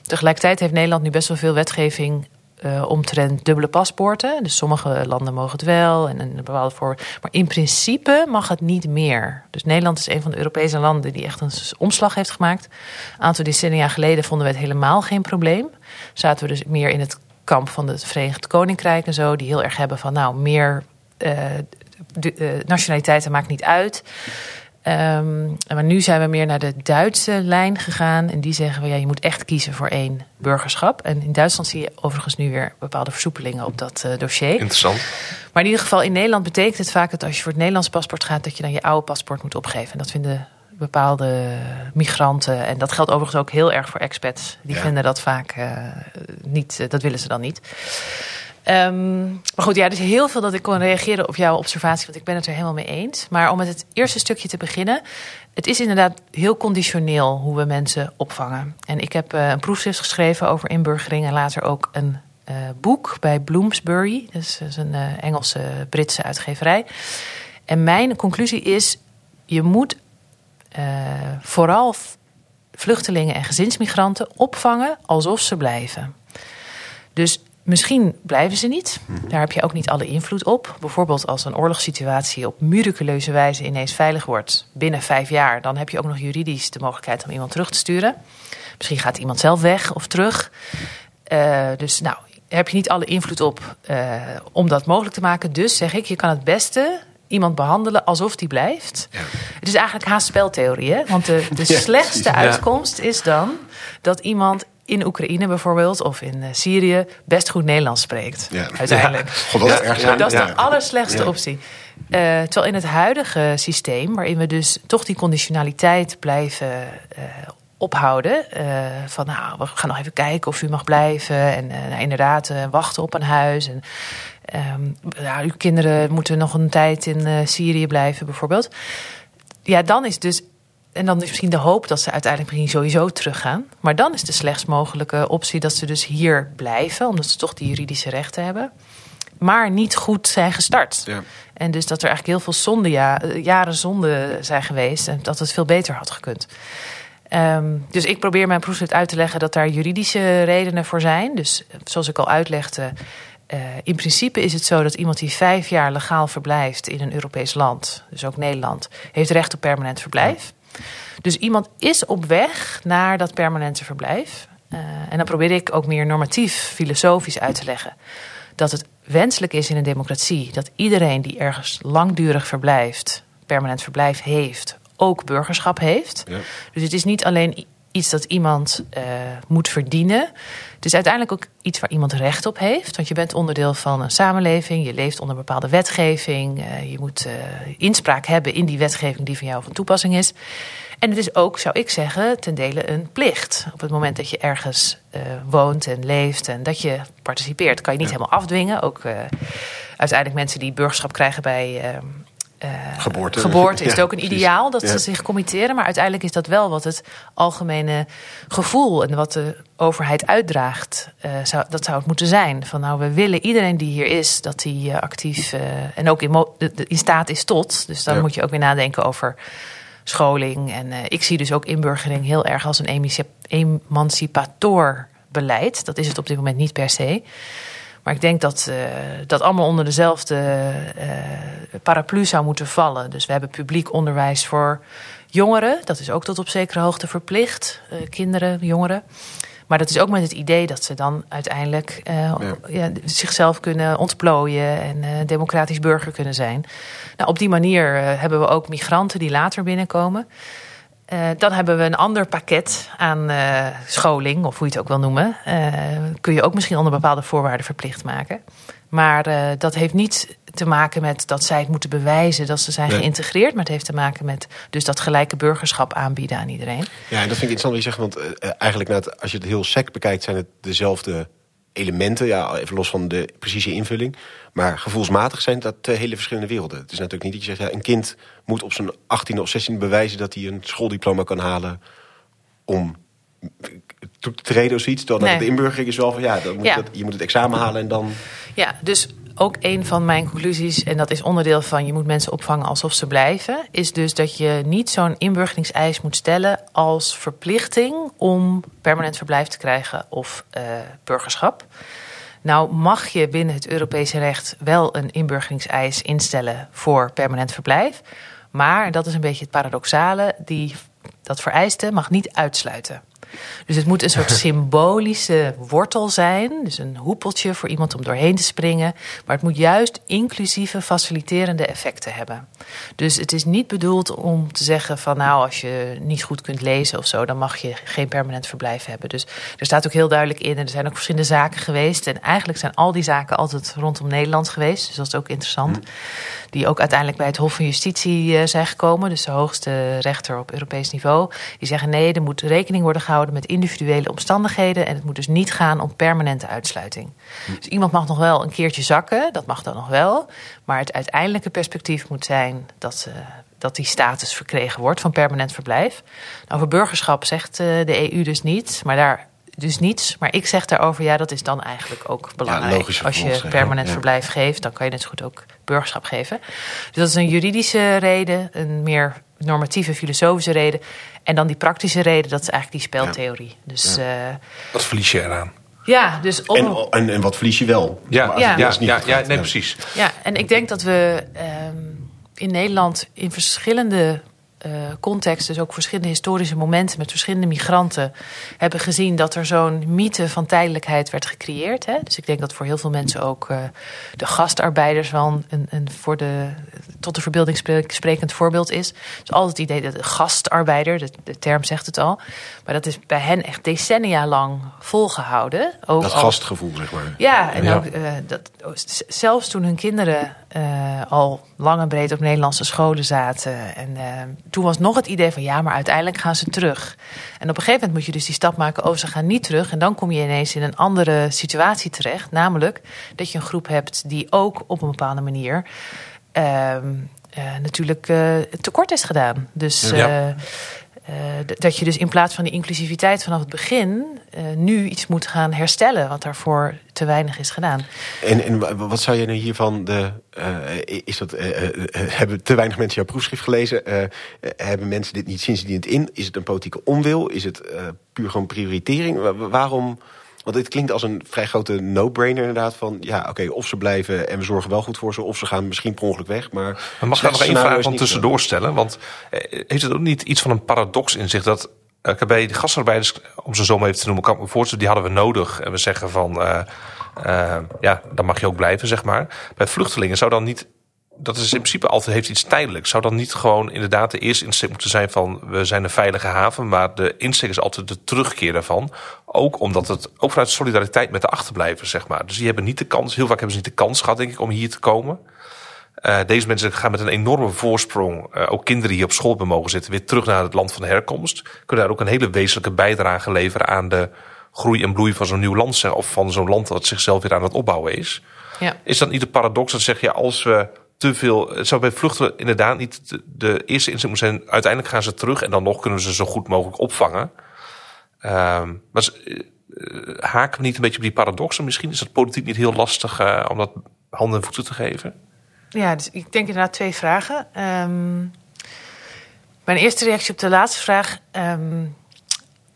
Tegelijkertijd heeft Nederland nu best wel veel wetgeving uh, omtrent dubbele paspoorten. Dus sommige landen mogen het wel en een bepaalde voor. Maar in principe mag het niet meer. Dus Nederland is een van de Europese landen die echt een omslag heeft gemaakt. Een aantal decennia geleden vonden we het helemaal geen probleem. Zaten we dus meer in het kamp van het Verenigd Koninkrijk en zo, die heel erg hebben van nou meer de, uh, nationaliteiten maakt niet uit. Um, maar nu zijn we meer naar de Duitse lijn gegaan. En die zeggen we, ja, je moet echt kiezen voor één burgerschap. En in Duitsland zie je overigens nu weer bepaalde versoepelingen op dat uh, dossier. Interessant. Maar in ieder geval in Nederland betekent het vaak dat als je voor het Nederlands paspoort gaat, dat je dan je oude paspoort moet opgeven. En dat vinden bepaalde migranten. En dat geldt overigens ook heel erg voor expats. Die ja. vinden dat vaak uh, niet, uh, dat willen ze dan niet. Ehm, maar goed, ja, er is heel veel dat ik kon reageren op jouw observatie, want ik ben het er helemaal mee eens. Maar om met het eerste stukje te beginnen. Het is inderdaad heel conditioneel hoe we mensen opvangen. En ik heb eh, een proefschrift geschreven over inburgering en later ook een eh, boek bij Bloomsbury. Is, dat is een eh, Engelse, Britse uitgeverij. En mijn conclusie is: je moet vooral vluchtelingen en gezinsmigranten opvangen alsof ze blijven. Dus misschien blijven ze niet. Daar heb je ook niet alle invloed op. Bijvoorbeeld als een oorlogssituatie op miraculeuze wijze ineens veilig wordt binnen vijf jaar, dan heb je ook nog juridisch de mogelijkheid om iemand terug te sturen. Misschien gaat iemand zelf weg of terug. Eh, dus nou, heb je niet alle invloed op eh, om dat mogelijk te maken. Dus zeg ik, je kan het beste iemand behandelen alsof die blijft. Het is eigenlijk haast speltheorie, hè? Want de, de (laughs) Ja, slechtste uitkomst is dan dat iemand in Oekraïne bijvoorbeeld of in eh, Syrië best goed Nederlands spreekt. Ja. Uiteindelijk. God, dat is erg zijn. Dat is Ja. de allerslechtste Ja. optie. Eh, terwijl in het huidige systeem, waarin we dus toch die conditionaliteit blijven eh, ophouden. eh, van nou, we gaan nog even kijken of u mag blijven. En eh, nou, inderdaad, eh, wachten op een huis. En ehm, ja, uw kinderen moeten nog een tijd in eh, Syrië blijven, bijvoorbeeld. Ja, dan is dus. En dan is misschien de hoop dat ze uiteindelijk misschien sowieso teruggaan. Maar dan is de slechtst mogelijke optie dat ze dus hier blijven, omdat ze toch die juridische rechten hebben. Maar niet goed zijn gestart. Ja. En dus dat er eigenlijk heel veel zonde, ja, jaren zonde zijn geweest. En dat het veel beter had gekund. Ehm, dus ik probeer mijn proefschrift uit te leggen dat daar juridische redenen voor zijn. Dus eh, zoals ik al uitlegde, eh, in principe is het zo dat iemand die vijf jaar legaal verblijft in een Europees land, dus ook Nederland, heeft recht op permanent verblijf. Dus iemand is op weg naar dat permanente verblijf. Eh, en dan probeer ik ook meer normatief, filosofisch uit te leggen dat het wenselijk is in een democratie dat iedereen die ergens langdurig verblijft, permanent verblijf heeft, ook burgerschap heeft. Ja. Dus het is niet alleen iets dat iemand eh, moet verdienen. Het is uiteindelijk ook iets waar iemand recht op heeft. Want je bent onderdeel van een samenleving. Je leeft onder bepaalde wetgeving. eh, je moet eh, inspraak hebben in die wetgeving die van jou van toepassing is. En het is ook, zou ik zeggen, ten dele een plicht. Op het moment dat je ergens woont en leeft en dat je participeert, kan je niet helemaal afdwingen. Ook uiteindelijk mensen die burgerschap krijgen bij. Eh, Geboorte. geboorte is het (laughs) ook een ideaal dat Ja. ze zich committeren. Maar uiteindelijk is dat wel wat het algemene gevoel en wat de overheid uitdraagt. eh, zou, dat zou het moeten zijn. Van nou, we willen iedereen die hier is, dat die eh, actief en ook in, staat is tot. Dus dan Ja. moet je ook weer nadenken over scholing. En ik zie dus ook inburgering heel erg als een emancip- emancipator beleid. Dat is het op dit moment niet per se. Maar ik denk dat eh, dat allemaal onder dezelfde eh, paraplu zou moeten vallen. Dus we hebben publiek onderwijs voor jongeren. Dat is ook tot op zekere hoogte verplicht. Eh, kinderen, jongeren. Maar dat is ook met het idee dat ze dan uiteindelijk ja, zichzelf kunnen ontplooien en democratisch burger kunnen zijn. Nou, op die manier hebben we ook migranten die later binnenkomen. Eh, dan hebben we een ander pakket aan eh, scholing, of hoe je het ook wil noemen. Eh, kun je ook misschien onder bepaalde voorwaarden verplicht maken. Maar dat heeft niet te maken met dat zij het moeten bewijzen dat ze zijn Nee. geïntegreerd. Maar het heeft te maken met dus dat gelijke burgerschap aanbieden aan iedereen. Ja, en dat vind ik interessant wat je zegt. Want eigenlijk, als je het heel sec bekijkt, zijn het dezelfde elementen. Ja, even los van de precieze invulling. Maar gevoelsmatig zijn dat hele verschillende werelden. Het is natuurlijk niet dat je zegt, ja, een kind moet op zijn 18e of 16e bewijzen dat hij een schooldiploma kan halen om toe te treden of zoiets. Nee. de inburgering is wel van ja, dan moet Ja. Dat, je moet het examen halen en dan. Ja, dus ook een van mijn conclusies, en dat is onderdeel van je moet mensen opvangen alsof ze blijven, is dus dat je niet zo'n inburgeringseis moet stellen als verplichting om permanent verblijf te krijgen of eh, burgerschap. Nou mag je binnen het Europese recht wel een inburgeringseis instellen voor permanent verblijf. Maar, dat is een beetje het paradoxale, die, dat vereiste mag niet uitsluiten. Dus het moet een soort (laughs) symbolische wortel zijn. Dus een hoepeltje voor iemand om doorheen te springen. Maar het moet juist inclusieve, faciliterende effecten hebben. Dus het is niet bedoeld om te zeggen van nou, als je niet goed kunt lezen of zo, dan mag je geen permanent verblijf hebben. Dus er staat ook heel duidelijk in, en er zijn ook verschillende zaken geweest. En eigenlijk zijn al die zaken altijd rondom Nederland geweest. Dus dat is ook interessant. Die ook uiteindelijk bij het Hof van Justitie eh, zijn gekomen. Dus de hoogste rechter op Europees niveau. Die zeggen nee, er moet rekening worden gehouden houden met individuele omstandigheden. En het moet dus niet gaan om permanente uitsluiting. Dus iemand mag nog wel een keertje zakken, dat mag dan nog wel. Maar het uiteindelijke perspectief moet zijn dat, uh, dat die status verkregen wordt van permanent verblijf. Nou, over burgerschap zegt uh, de EU dus niet, maar daar dus niets. Maar ik zeg daarover, ja, dat is dan eigenlijk ook belangrijk. Ja, Als je permanent ja. verblijf geeft, dan kan je net zo goed ook burgerschap geven. Dus dat is een juridische reden, een meer normatieve filosofische reden. En dan die praktische reden, dat is eigenlijk die speltheorie. Dus, uh, Wat verlies je eraan? Ja, dus om... en, en, en wat verlies je wel? Ja, ja, ja, ja, ja, nee, precies. Ja, en ik denk dat we um, in Nederland in verschillende context, dus ook verschillende historische momenten met verschillende migranten, hebben gezien dat er zo'n mythe van tijdelijkheid werd gecreëerd. Hè? Dus ik denk dat voor heel veel mensen ook uh, de gastarbeiders wel een, een, voor de, tot de verbeelding sprekend voorbeeld is. Dus altijd het idee dat de gastarbeider, de, de, term zegt het al, maar dat is bij hen echt decennia lang volgehouden. Ook dat al, gastgevoel, zeg maar. Ja, en ja. ook uh, dat, zelfs toen hun kinderen al lang en breed op Nederlandse scholen zaten en toen was nog het idee van ja, maar uiteindelijk gaan ze terug. En op een gegeven moment moet je dus die stap maken, oh, ze gaan niet terug. En dan kom je ineens in een andere situatie terecht. Namelijk dat je een groep hebt die ook op een bepaalde manier uh, uh, natuurlijk tekort is gedaan. Dus ja. Uh, dat je dus in plaats van die inclusiviteit vanaf het begin uh, nu iets moet gaan herstellen, wat daarvoor te weinig is gedaan. En, en wat zou je nu hiervan de. Uh, is dat, hebben te weinig mensen jouw proefschrift gelezen? hebben mensen dit niet sindsdien in? Is het een politieke onwil? Is het puur gewoon prioritering? Waarom? Want dit klinkt als een vrij grote no-brainer inderdaad. Van ja, oké, okay, of ze blijven en we zorgen wel goed voor ze... of ze gaan misschien per ongeluk weg. Maar, maar mag ik nog één vraag van tussendoor stellen? Want heeft het ook niet iets van een paradox in zich... dat uh, bij de gastarbeiders, om ze zo maar even te noemen... kan ik me voorstellen, die hadden we nodig. En we zeggen van, uh, uh, ja, dan mag je ook blijven, zeg maar. Bij vluchtelingen zou dan niet dat is in principe altijd heeft iets tijdelijks. Zou dan niet gewoon inderdaad de eerste insteek moeten zijn van we zijn een veilige haven, maar de insteek is altijd de terugkeer daarvan. Ook omdat het ook vanuit solidariteit met de achterblijvers, zeg maar. Dus die hebben niet de kans, heel vaak hebben ze niet de kans gehad, denk ik, om hier te komen. Uh, deze mensen gaan met een enorme voorsprong, uh, ook kinderen die hier op school hebben mogen zitten, weer terug naar het land van herkomst. Kunnen daar ook een hele wezenlijke bijdrage leveren aan de groei en bloei van zo'n nieuw land, zeg, of van zo'n land dat zichzelf weer aan het opbouwen is. Ja. Is dat niet de paradox dat zeg je, als we te veel. Het zou bij vluchten inderdaad niet de, eerste inzet moeten zijn. Uiteindelijk gaan ze terug en dan nog kunnen ze zo goed mogelijk opvangen. Um, maar uh, haken we niet een beetje op die paradoxen? Misschien is het politiek niet heel lastig uh, om dat handen en voeten te geven. Ja, dus ik denk inderdaad twee vragen. Um, mijn eerste reactie op de laatste vraag. Um,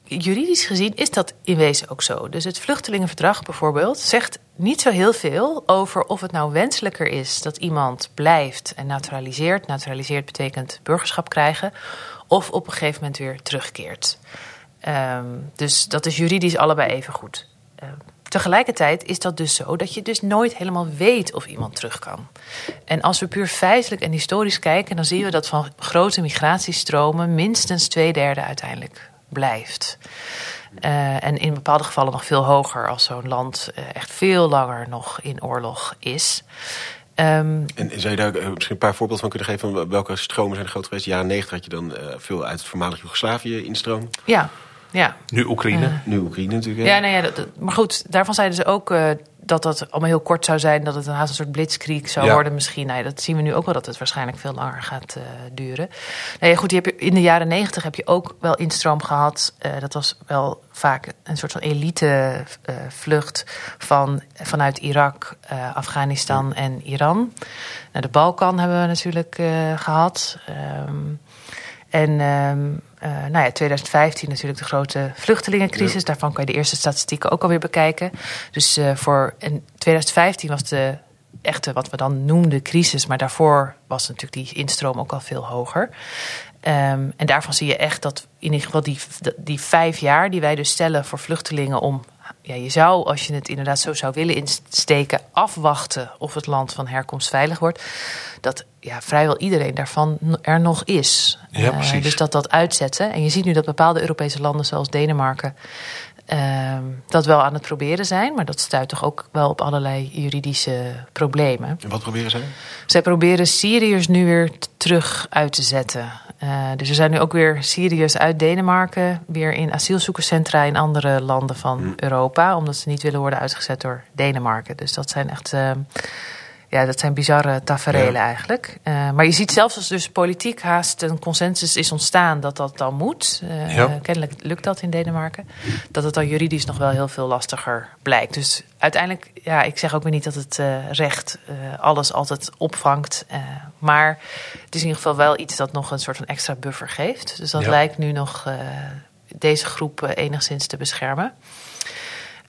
juridisch gezien is dat in wezen ook zo. Dus het vluchtelingenverdrag bijvoorbeeld zegt niet zo heel veel over of het nou wenselijker is dat iemand blijft en naturaliseert. Naturaliseert betekent burgerschap krijgen. Of op een gegeven moment weer terugkeert. Um, dus dat is juridisch allebei even goed. Uh, tegelijkertijd is dat dus zo dat je dus nooit helemaal weet of iemand terug kan. En als we puur feitelijk en historisch kijken, dan zien we dat van grote migratiestromen minstens twee derde uiteindelijk blijft. Uh, en in bepaalde gevallen nog veel hoger als zo'n land uh, echt veel langer nog in oorlog is. Um, en zou je daar uh, misschien een paar voorbeelden van kunnen geven? Van welke stromen zijn groot geweest? In de jaren negentig had je dan veel uit het voormalig Joegoslavië instroom. Ja, ja. Nu Oekraïne. nu Oekraïne natuurlijk. Ja, nou ja dat, dat, maar goed, daarvan zeiden ze ook dat dat allemaal heel kort zou zijn. Dat het een, een soort blitzkrieg zou ja. worden misschien. Nee, dat zien we nu ook wel dat het waarschijnlijk veel langer gaat uh, duren. Nee, goed, je hebt, in de jaren negentig heb je ook wel instroom gehad. Uh, dat was wel vaak een soort van elite uh, vlucht van, vanuit Irak, Afghanistan ja. en Iran. Nou, de Balkan hebben we natuurlijk gehad. Um, en um, uh, nou ja, 2015 natuurlijk de grote vluchtelingencrisis. Ja. Daarvan kan je de eerste statistieken ook alweer bekijken. Dus uh, voor in 2015 was de echte, wat we dan noemden, crisis. Maar daarvoor was natuurlijk die instroom ook al veel hoger. Um, en daarvan zie je echt dat in ieder geval die, die vijf jaar die wij dus stellen voor vluchtelingen om ja, je zou, als je het inderdaad zo zou willen insteken, afwachten of het land van herkomst veilig wordt. Dat ja, vrijwel iedereen daarvan er nog is. Ja, precies. Uh, dus dat dat uitzetten. En je ziet nu dat bepaalde Europese landen, zoals Denemarken, uh, dat wel aan het proberen zijn. Maar dat stuit toch ook wel op allerlei juridische problemen. En wat proberen zij? Zij proberen Syriërs nu weer terug uit te zetten. Uh, dus er zijn nu ook weer Syriërs uit Denemarken... weer in asielzoekerscentra in andere landen van Hm. Europa... omdat ze niet willen worden uitgezet door Denemarken. Dus dat zijn echt... Ja, dat zijn bizarre tafereelen ja. eigenlijk. Uh, maar je ziet zelfs als dus politiek haast een consensus is ontstaan dat dat dan moet. Uh, ja. Kennelijk lukt dat in Denemarken. Dat het dan juridisch nog wel heel veel lastiger blijkt. Dus uiteindelijk, ja, ik zeg ook weer niet dat het uh, recht alles altijd opvangt. maar het is in ieder geval wel iets dat nog een soort van extra buffer geeft. Dus dat ja. lijkt nu nog deze groep enigszins te beschermen.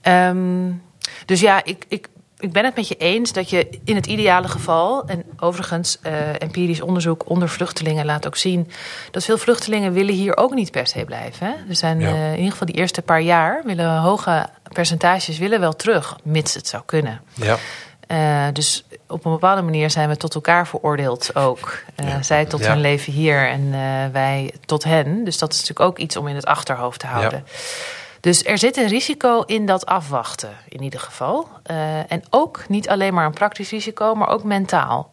Um, dus ja, ik, ik ik ben het met je eens dat je in het ideale geval, en overigens uh, empirisch onderzoek onder vluchtelingen laat ook zien dat veel vluchtelingen willen hier ook niet per se blijven. Hè? Er zijn ja. uh, in ieder geval die eerste paar jaar willen hoge percentages willen wel terug, mits het zou kunnen. Ja. Uh, dus op een bepaalde manier zijn we tot elkaar veroordeeld ook. Ja. Zij tot hun leven hier en wij tot hen. Dus dat is natuurlijk ook iets om in het achterhoofd te houden. Ja. Dus er zit een risico in dat afwachten, in ieder geval. Uh, en ook niet alleen maar een praktisch risico, maar ook mentaal.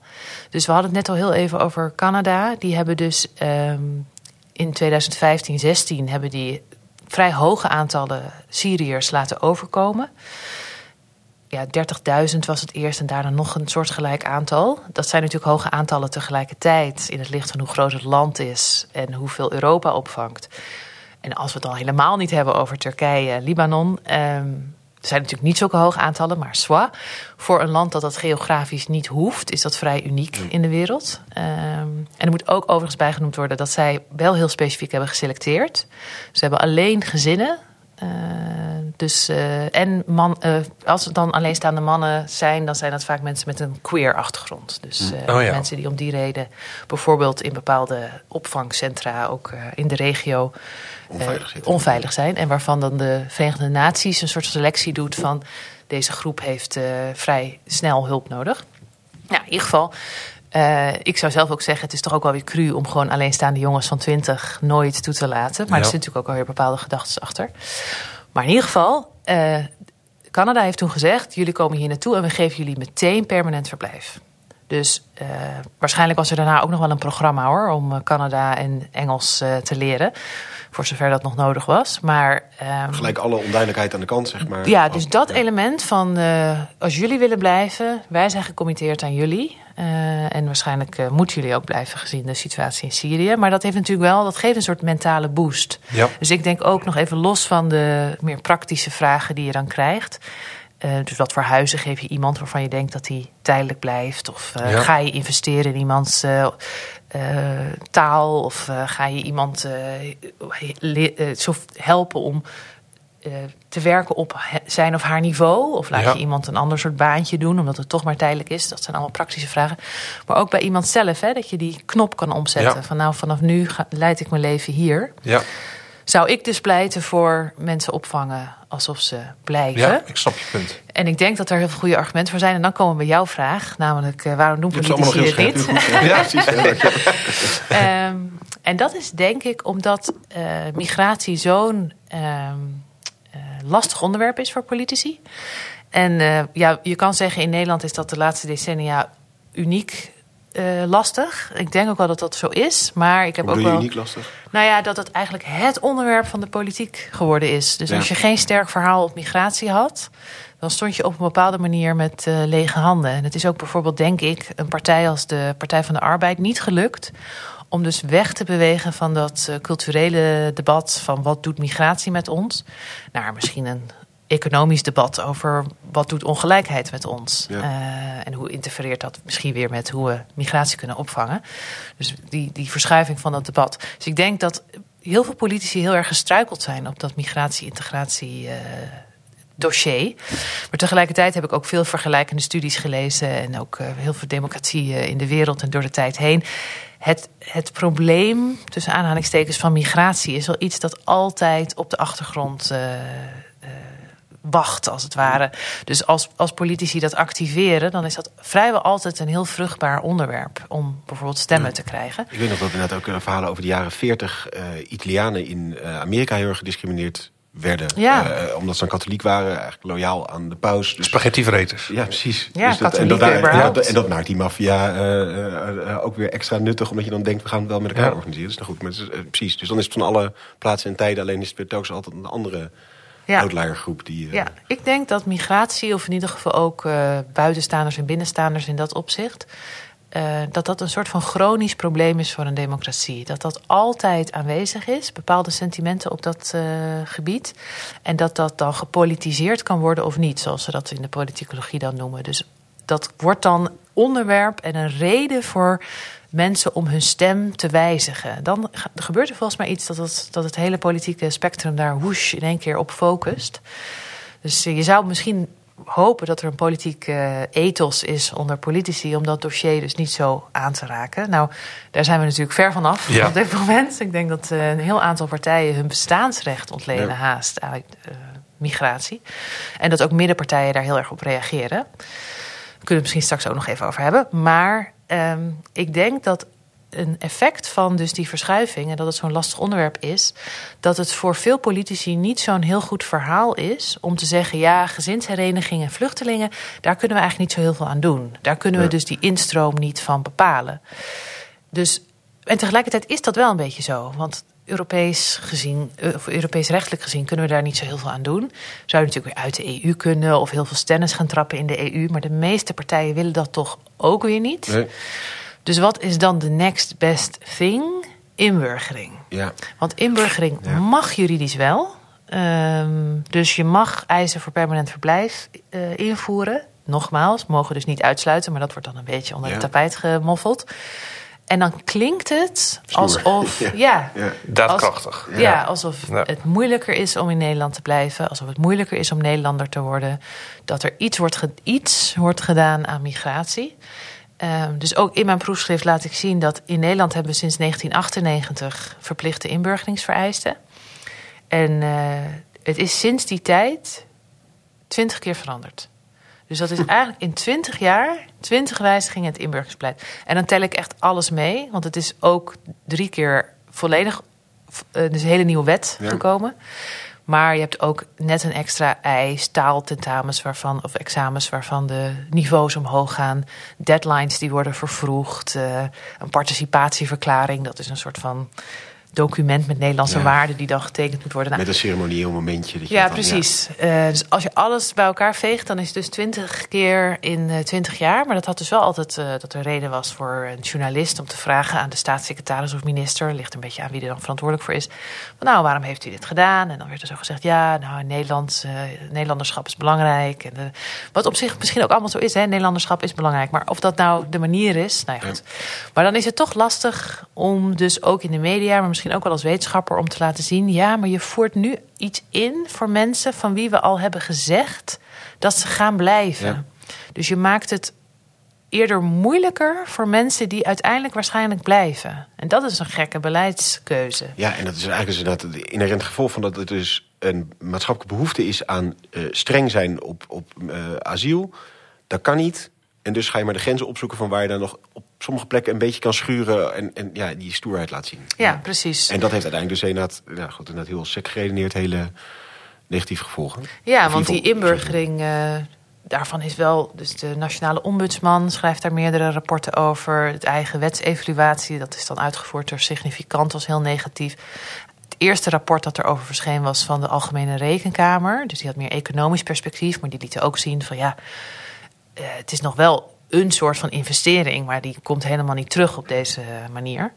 Dus we hadden het net al heel even over Canada. Die hebben dus um, in 2015, 16 hebben die vrij hoge aantallen Syriërs laten overkomen. Ja, 30.000 was het eerst en daarna nog een soortgelijk aantal. Dat zijn natuurlijk hoge aantallen tegelijkertijd in het licht van hoe groot het land is en hoeveel Europa opvangt. En als we het al helemaal niet hebben over Turkije, Libanon. Um, er zijn natuurlijk niet zulke hoge aantallen, maar swa. Voor een land dat dat geografisch niet hoeft, is dat vrij uniek in de wereld. Um, en er moet ook overigens bijgenoemd worden dat zij wel heel specifiek hebben geselecteerd. Ze hebben alleen gezinnen. Uh, dus, uh, en man, uh, als het dan alleenstaande mannen zijn, dan zijn dat vaak mensen met een queer achtergrond. Dus oh ja. mensen die om die reden bijvoorbeeld in bepaalde opvangcentra, ook in de regio, onveilig, uh, onveilig, zijn. En waarvan dan de Verenigde Naties een soort selectie doet van deze groep heeft uh, vrij snel hulp nodig. Ja, in ieder geval. Uh, ik zou zelf ook zeggen, het is toch ook wel weer cru om gewoon alleenstaande jongens van 20 nooit toe te laten. Maar ja. er zit natuurlijk ook alweer bepaalde gedachten achter. Maar in ieder geval, uh, Canada heeft toen gezegd: jullie komen hier naartoe en we geven jullie meteen permanent verblijf. Dus uh, waarschijnlijk was er daarna ook nog wel een programma hoor, om Canada en Engels te leren. Voor zover dat nog nodig was. Maar, um, Gelijk alle onduidelijkheid aan de kant, zeg maar. Ja, dus dat ja. element van uh, als jullie willen blijven, wij zijn gecommitteerd aan jullie. Uh, en waarschijnlijk uh, moeten jullie ook blijven gezien de situatie in Syrië. Maar dat heeft natuurlijk wel, dat geeft een soort mentale boost. Ja. Dus ik denk ook nog even los van de meer praktische vragen die je dan krijgt. Dus wat voor huizen geef je iemand waarvan je denkt dat hij tijdelijk blijft? Of ja. ga je investeren in iemands uh, taal? Of ga je iemand zo helpen om te werken op zijn of haar niveau? Of laat Ja. je iemand een ander soort baantje doen, omdat het toch maar tijdelijk is? Dat zijn allemaal praktische vragen. Maar ook bij iemand zelf, hè, dat je die knop kan omzetten. Ja. Van nou, vanaf nu ga, leid ik mijn leven hier. Ja. Zou ik dus pleiten voor mensen opvangen alsof ze blijven? ja, ik snap je punt. En ik denk dat er heel veel goede argumenten voor zijn. En dan komen we bij jouw vraag, namelijk uh, waarom doen politici niet? Ja, precies. Ja, um, (laughs) en dat is denk ik omdat uh, migratie zo'n um, uh, lastig onderwerp is voor politici. En ja, je kan zeggen in Nederland is dat de laatste decennia uniek uh, lastig. Ik denk ook wel dat dat zo is. Maar ik heb ook wel. uniek lastig? Nou ja, dat het eigenlijk het onderwerp van de politiek geworden is. Dus Ja. als je geen sterk verhaal op migratie had, dan stond je op een bepaalde manier met uh, lege handen. En het is ook bijvoorbeeld, denk ik, een partij als de Partij van de Arbeid niet gelukt om dus weg te bewegen van dat uh, culturele debat van wat doet migratie met ons, naar misschien een economisch debat over wat doet ongelijkheid met ons. Ja. Uh, en hoe interfereert dat misschien weer met hoe we migratie kunnen opvangen. Dus die, die verschuiving van dat debat. Dus ik denk dat heel veel politici heel erg gestruikeld zijn op dat migratie-integratie. Uh, dossier. Maar tegelijkertijd heb ik ook veel vergelijkende studies gelezen en ook uh, heel veel democratie in de wereld en door de tijd heen. Het, het probleem, tussen aanhalingstekens, van migratie is wel iets dat altijd op de achtergrond wacht, als het ware. Dus als, als politici dat activeren, dan is dat vrijwel altijd een heel vruchtbaar onderwerp om bijvoorbeeld stemmen Ja. te krijgen. Ik weet nog dat inderdaad ook uh, verhalen over de jaren 40 uh, Italianen in uh, Amerika heel erg gediscrimineerd werden. Ja. Eh, omdat ze dan katholiek waren, eigenlijk loyaal aan de paus. Dus, Spaghetti-vreters. ja, precies. Ja, dus dat, en, dat, en, dat, en dat maakt die maffia eh, eh, eh, ook weer extra nuttig, omdat je dan denkt, we gaan het wel met elkaar Ja. organiseren. Dus nou goed, maar eh, precies. Dus dan is het van alle plaatsen en tijden, alleen is het weer telkens altijd een andere Ja. Die, eh, Ja, ik denk dat migratie, of in ieder geval ook eh, buitenstaanders en binnenstaanders in dat opzicht, eh, dat dat een soort van chronisch probleem is voor een democratie. Dat dat altijd aanwezig is, bepaalde sentimenten op dat gebied. En dat dat dan gepolitiseerd kan worden of niet, zoals ze dat in de politicologie dan noemen. Dus dat wordt dan onderwerp en een reden voor mensen om hun stem te wijzigen. Dan gebeurt er volgens mij iets dat het, dat het hele politieke spectrum daar woesh in één keer op focust. Dus eh, je zou misschien hopen dat er een politiek eh, ethos is onder politici om dat dossier dus niet zo aan te raken. Nou, daar zijn we natuurlijk ver vanaf Ja. op dit moment. Ik denk dat eh, een heel aantal partijen hun bestaansrecht ontlenen Ja. haast uit eh, migratie. En dat ook middenpartijen daar heel erg op reageren. Daar kunnen we het misschien straks ook nog even over hebben. Maar ehm, ik denk dat een effect van dus die verschuiving... en dat het zo'n lastig onderwerp is... dat het voor veel politici niet zo'n heel goed verhaal is... om te zeggen, ja, gezinshereniging en vluchtelingen... daar kunnen we eigenlijk niet zo heel veel aan doen. Daar kunnen we dus die instroom niet van bepalen. Dus, en tegelijkertijd is dat wel een beetje zo. Want Europees gezien, eh, of Europees rechtelijk gezien, kunnen we daar niet zo heel veel aan doen. Zou je natuurlijk weer uit de EU kunnen of heel veel stennis gaan trappen in de EU. Maar de meeste partijen willen dat toch ook weer niet. Nee. Dus wat is dan de next best thing? Inburgering. Ja. Want inburgering Ja. mag juridisch wel. Ehm, dus je mag eisen voor permanent verblijf eh, invoeren. Nogmaals, mogen dus niet uitsluiten, maar dat wordt dan een beetje onder Ja. het tapijt gemoffeld. En dan klinkt het Stoer. alsof. (laughs) Ja. ja, Ja. Daadkrachtig. ja, alsof Ja. het moeilijker is om in Nederland te blijven. Alsof het moeilijker is om Nederlander te worden. Dat er iets wordt, ge- iets wordt gedaan aan migratie. Ehm, dus ook in mijn proefschrift laat ik zien dat in Nederland hebben we sinds 1998 verplichte inburgeringsvereisten. En eh, het is sinds die tijd twintig keer veranderd. Dus dat is eigenlijk in 20 jaar, 20 wijzigingen het inburgeringsbeleid. En dan tel ik echt alles mee, want het is ook drie keer volledig, eh, dus een hele nieuwe wet Ja. gekomen. Maar je hebt ook net een extra eis, taaltentamens waarvan, of examens waarvan de niveaus omhoog gaan. Deadlines die worden vervroegd. eh, een participatieverklaring, dat is een soort van document met Nederlandse Ja. waarden die dan getekend moet worden. Nou, Met een ceremonieel momentje. Dat je ja, dan- precies. Eh, dus als je alles bij elkaar veegt, dan is het dus twintig keer in eh, twintig jaar. Maar dat had dus wel altijd eh, dat er reden was voor een journalist om te vragen aan de staatssecretaris of minister, ligt een beetje aan wie er dan verantwoordelijk voor is. Van, nou, waarom heeft u dit gedaan? En dan werd er zo gezegd, ja, nou, Nederland, Nederlanderschap is belangrijk. En, wat op zich misschien ook allemaal zo is, hè, Nederlanderschap is belangrijk. Maar of dat nou de manier is, nou ja, goed. Maar dan is het toch lastig om dus ook in de media, maar misschien ook wel als wetenschapper, om te laten zien: ja, maar je voert nu iets in voor mensen van wie we al hebben gezegd dat ze gaan blijven. Ja. Dus je maakt het eerder moeilijker voor mensen die uiteindelijk waarschijnlijk blijven. En dat is een gekke beleidskeuze. Ja, en dat is eigenlijk dus inderdaad het inherent gevolg van dat het dus een maatschappelijke behoefte is aan eh, streng zijn op, op eh, asiel. Dat kan niet. En dus ga je maar de grenzen opzoeken van waar je dan nog op sommige plekken een beetje kan schuren en, en ja, die stoerheid laat zien. Ja, precies. En dat heeft uiteindelijk dus inderdaad, ja, goed, inderdaad heel sec geredeneerd hele negatieve gevolgen. Ja, Of want die inburgering, eh, daarvan is wel... Dus de nationale ombudsman schrijft daar meerdere rapporten over. Het eigen wetsevaluatie, dat is dan uitgevoerd door Significant, was heel negatief. Het eerste rapport dat erover verscheen was van de Algemene Rekenkamer. Dus die had meer economisch perspectief, maar die lieten ook zien van ja... eh, het is nog wel een soort van investering, maar die komt helemaal niet terug op deze manier.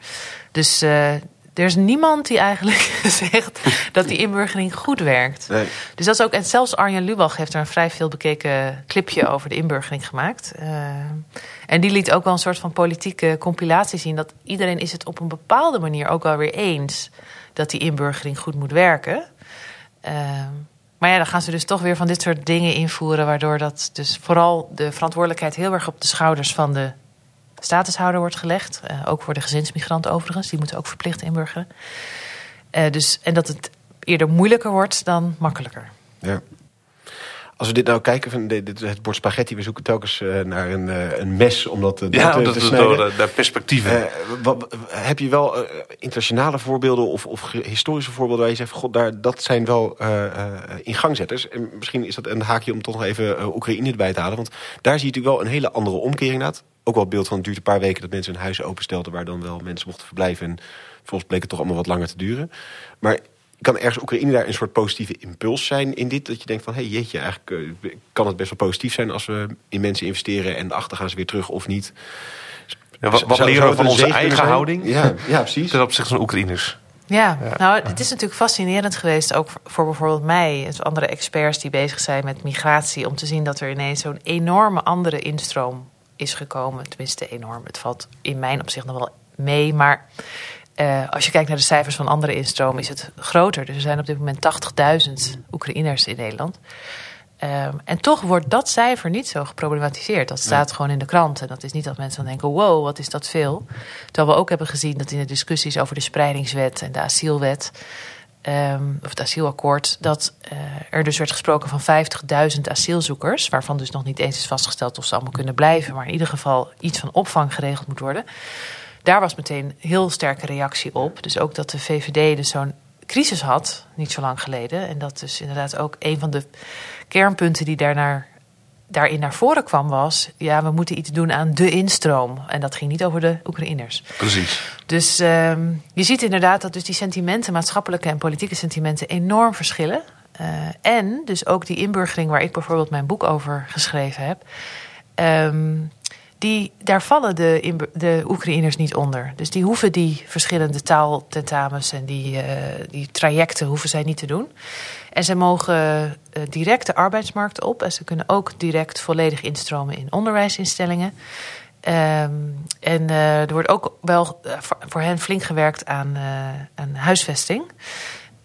Dus eh, er is niemand die eigenlijk (laughs) zegt dat die inburgering goed werkt. Nee. Dus dat is ook, en zelfs Arjen Lubach heeft er een vrij veel bekeken clipje over de inburgering gemaakt. Eh, en die liet ook wel een soort van politieke compilatie zien dat iedereen is het op een bepaalde manier ook wel weer eens dat die inburgering goed moet werken. Eh, maar ja, dan gaan ze dus toch weer van dit soort dingen invoeren, waardoor dat dus vooral de verantwoordelijkheid heel erg op de schouders van de statushouder wordt gelegd. Eh, ook voor de gezinsmigranten overigens, die moeten ook verplicht inburgeren. Eh, dus, en dat het eerder moeilijker wordt dan makkelijker. Ja. Als we dit nou kijken, van dit, dit- het bord spaghetti, we zoeken telkens eh, naar een, eh, een mes om dat, eh, Ja, te, dat te snijden. door de, perspectieven. Wat, heb je wel internationale voorbeelden of, of historische voorbeelden waar je zegt, god, daar, dat zijn wel eh, ingangzetters. En misschien is dat een haakje om toch nog even Oekraïne erbij te halen. Want daar zie je natuurlijk wel een hele andere omkering uit. Ook wel het beeld van het duurt een paar weken dat mensen hun huizen openstelden waar dan wel mensen mochten verblijven. En volgens bleek het toch allemaal wat langer te duren. Maar kan ergens Oekraïne daar een soort positieve impuls zijn in dit? Dat je denkt van, hé hey, jeetje, eigenlijk eh, kan het best wel positief zijn als we in mensen investeren en achter gaan ze weer terug of niet. Ja, wat wat Zou- leren we van onze eigen houding? Ja, ja, precies. ten opzichte van Oekraïners? Ja, nou, het is natuurlijk fascinerend geweest, ook voor- voor bijvoorbeeld mij en andere experts die bezig zijn met migratie, om te zien dat er ineens zo'n enorme andere instroom is gekomen. Tenminste, enorm. Het valt in mijn opzicht nog wel mee, maar eh, als je kijkt naar de cijfers van andere instromen, is het groter. Dus er zijn op dit moment 80.000 Oekraïners in Nederland. Ehm, en toch wordt dat cijfer niet zo geproblematiseerd. Dat staat gewoon in de krant. En dat is niet dat mensen dan denken: wow, wat is dat veel. Terwijl we ook hebben gezien dat in de discussies over de spreidingswet en de asielwet. ehm, of het asielakkoord, dat eh, er dus werd gesproken van 50.000 asielzoekers, waarvan dus nog niet eens is vastgesteld of ze allemaal kunnen blijven, maar in ieder geval iets van opvang geregeld moet worden. Daar was meteen heel sterke reactie op. Dus ook dat de VVD dus zo'n crisis had, niet zo lang geleden. En dat dus inderdaad ook een van de kernpunten die daarnaar, daarin naar voren kwam was... ja, we moeten iets doen aan de instroom. En dat ging niet over de Oekraïners. Precies. Dus ehm, je ziet inderdaad dat dus die sentimenten, maatschappelijke en politieke sentimenten, enorm verschillen. Eh, en dus ook die inburgering waar ik bijvoorbeeld mijn boek over geschreven heb. ehm, die, daar vallen de, de Oekraïners niet onder. Dus die hoeven die verschillende taaltentamens en die, eh, die trajecten hoeven zij niet te doen. En ze mogen eh, direct de arbeidsmarkt op. En ze kunnen ook direct volledig instromen in onderwijsinstellingen. Ehm, en eh, er wordt ook wel voor, hen flink gewerkt aan, aan huisvesting.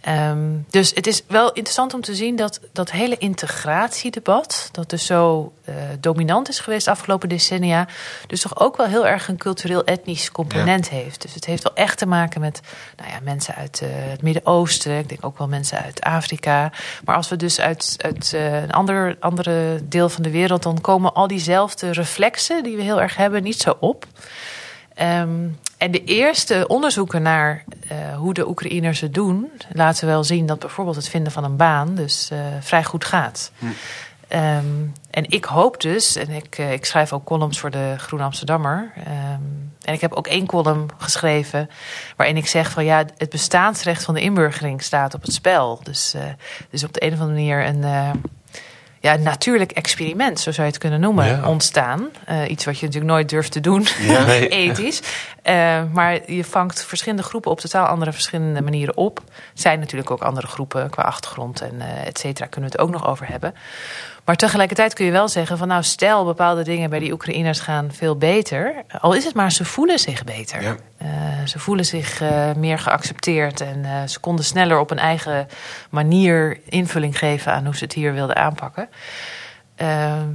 Ehm, dus het is wel interessant om te zien dat dat hele integratiedebat, dat dus zo eh, dominant is geweest de afgelopen decennia, dus toch ook wel heel erg een cultureel-etnisch component heeft. Dus het heeft wel echt te maken met nou ja, mensen uit eh, het Midden-Oosten, ik denk ook wel mensen uit Afrika. Maar als we dus uit, uit eh, een ander andere deel van de wereld, dan komen al diezelfde reflexen die we heel erg hebben niet zo op. Ehm, en de eerste onderzoeken naar eh, hoe de Oekraïners het doen, laten wel zien dat bijvoorbeeld het vinden van een baan dus eh, vrij goed gaat. Ehm, en ik hoop dus, en ik, eh, ik schrijf ook columns voor de Groen Amsterdammer. ehm, en ik heb ook één column geschreven waarin ik zeg van ja, het bestaansrecht van de inburgering staat op het spel. Dus, dus op de een of andere manier een, ja, een natuurlijk experiment, zo zou je het kunnen noemen, Ja. ontstaan. Iets wat je natuurlijk nooit durft te doen, (laughs) Nee. ethisch. Eh, maar je vangt verschillende groepen op totaal andere verschillende manieren op. Zijn natuurlijk ook andere groepen qua achtergrond en eh et cetera, kunnen we het ook nog over hebben. Maar tegelijkertijd kun je wel zeggen van nou stel bepaalde dingen bij die Oekraïners gaan veel beter. Al is het maar ze voelen zich beter. Ja. Eh, ze voelen zich meer geaccepteerd en ze konden sneller op een eigen manier invulling geven aan hoe ze het hier wilden aanpakken.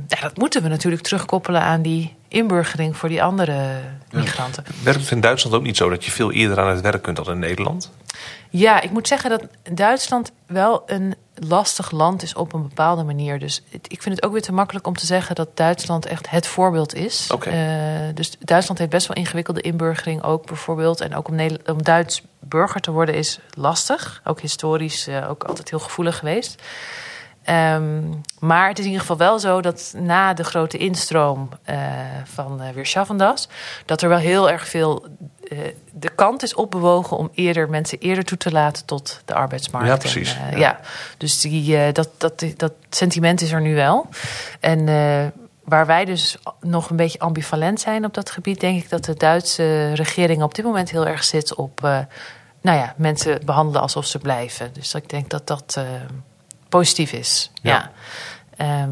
Ja, dat moeten we natuurlijk terugkoppelen aan die inburgering voor die andere migranten. Werkt het in Duitsland ook niet zo dat je veel eerder aan het werk kunt dan in Nederland? Ja, ik moet zeggen dat Duitsland wel een lastig land is op een bepaalde manier. Dus het- ik vind het ook weer te makkelijk om te zeggen dat Duitsland echt het voorbeeld is. Oké. Eh, dus Duitsland heeft best wel ingewikkelde inburgering ook bijvoorbeeld. En ook om, Nederland, om Duits burger te worden is lastig. Ook historisch eh, ook altijd heel gevoelig geweest. Ehm, maar het is in ieder geval wel zo dat na de grote instroom eh, van eh weer Schaffendas... dat er wel heel erg veel... eh, de kant is opbewogen om eerder mensen eerder toe te laten tot de arbeidsmarkt. Ja, precies. Ja. ja. dus die, dat, dat, dat sentiment is er nu wel. En waar wij dus nog een beetje ambivalent zijn op dat gebied... denk ik dat de Duitse regering op dit moment heel erg zit op... nou ja, mensen behandelen alsof ze blijven. Dus ik denk dat dat positief is. Ja. Ja. Ehm,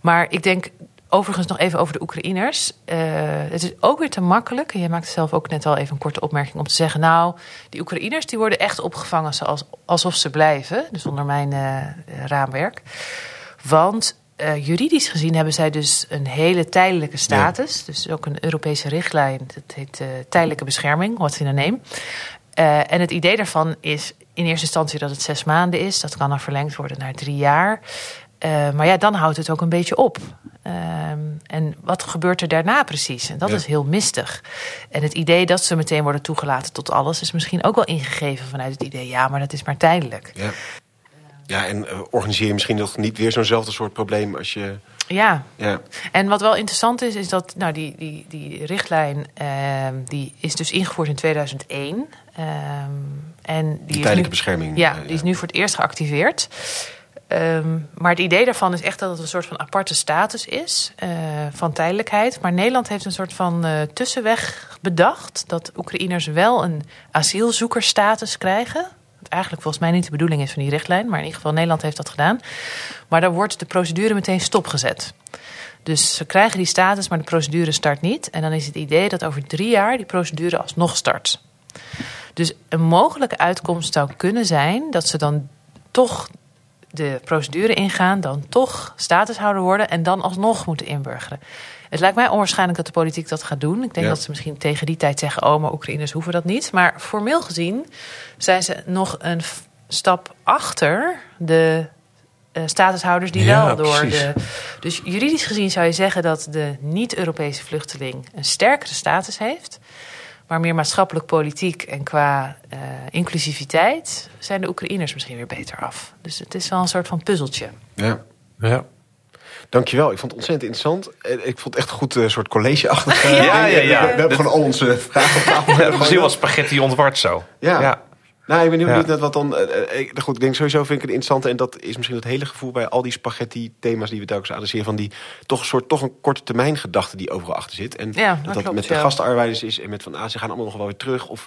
maar ik denk overigens nog even over de Oekraïners. Eh, het is ook weer te makkelijk. En jij maakte zelf ook net al even een korte opmerking om te zeggen... nou, die Oekraïners die worden echt opgevangen zoals, alsof ze blijven. Dus onder mijn eh, raamwerk. Want eh, juridisch gezien hebben zij dus een hele tijdelijke status. Dus ook een Europese richtlijn. Dat heet tijdelijke bescherming, what's in name. Eh, en het idee daarvan is in eerste instantie dat het zes maanden is. Dat kan dan verlengd worden naar drie jaar. Eh, maar ja, dan houdt het ook een beetje op. Ehm, en wat gebeurt er daarna precies? En dat Ja. is heel mistig. En het idee dat ze meteen worden toegelaten tot alles... is misschien ook wel ingegeven vanuit het idee... ja, maar dat is maar tijdelijk. Ja. Ja, en eh, organiseer je misschien nog niet weer zo'nzelfde soort probleem als je... Ja, Ja, En wat wel interessant is, is dat nou, die, die, die richtlijn ehm, die is dus ingevoerd in 2001. Ehm, en die, tijdelijke nu, bescherming. Ja, eh, die is nu voor het eerst geactiveerd. Ehm, maar het idee daarvan is echt dat het een soort van aparte status is eh, van tijdelijkheid. Maar Nederland heeft een soort van eh, tussenweg bedacht dat Oekraïners wel een asielzoekerstatus krijgen. Eigenlijk volgens mij niet de bedoeling is van die richtlijn, maar in ieder geval Nederland heeft dat gedaan. Maar daar wordt de procedure meteen stopgezet. Dus ze krijgen die status, maar de procedure start niet. En dan is het idee dat over drie jaar die procedure alsnog start. Dus een mogelijke uitkomst zou kunnen zijn dat ze dan toch de procedure ingaan, dan toch statushouder worden en dan alsnog moeten inburgeren. Het lijkt mij onwaarschijnlijk dat de politiek dat gaat doen. Ik denk Ja. dat ze misschien tegen die tijd zeggen: oh, maar Oekraïners hoeven dat niet. Maar formeel gezien zijn ze nog een f- stap achter de eh, statushouders die Ja, wel door precies. de. Dus juridisch gezien zou je zeggen dat de niet-Europese vluchteling een sterkere status heeft. Maar meer maatschappelijk politiek en qua eh, inclusiviteit zijn de Oekraïners misschien weer beter af. Dus het is wel een soort van puzzeltje. ja. Ja. Dankjewel, ik vond het ontzettend interessant. En Ik vond het echt een goed eh, soort college-achtig. eh, (laughs) Ja, ja, ja. We hebben gewoon al onze vragen op tafel. Het was spaghetti ontward zo. Ja. ja. Nou, ik ben heel Ja. benieuwd naar wat dan... eh, ik- goed, ik denk sowieso vind ik het interessant... en dat is misschien het hele gevoel bij al die spaghetti-thema's... die we telkens adresseren... van die toch een soort toch een korte termijn gedachte die overal achter zit. En Ja, dat dat dat klopt, met de ja. gastarbeiders is... en met van, ah, ze gaan allemaal nog wel weer terug. Of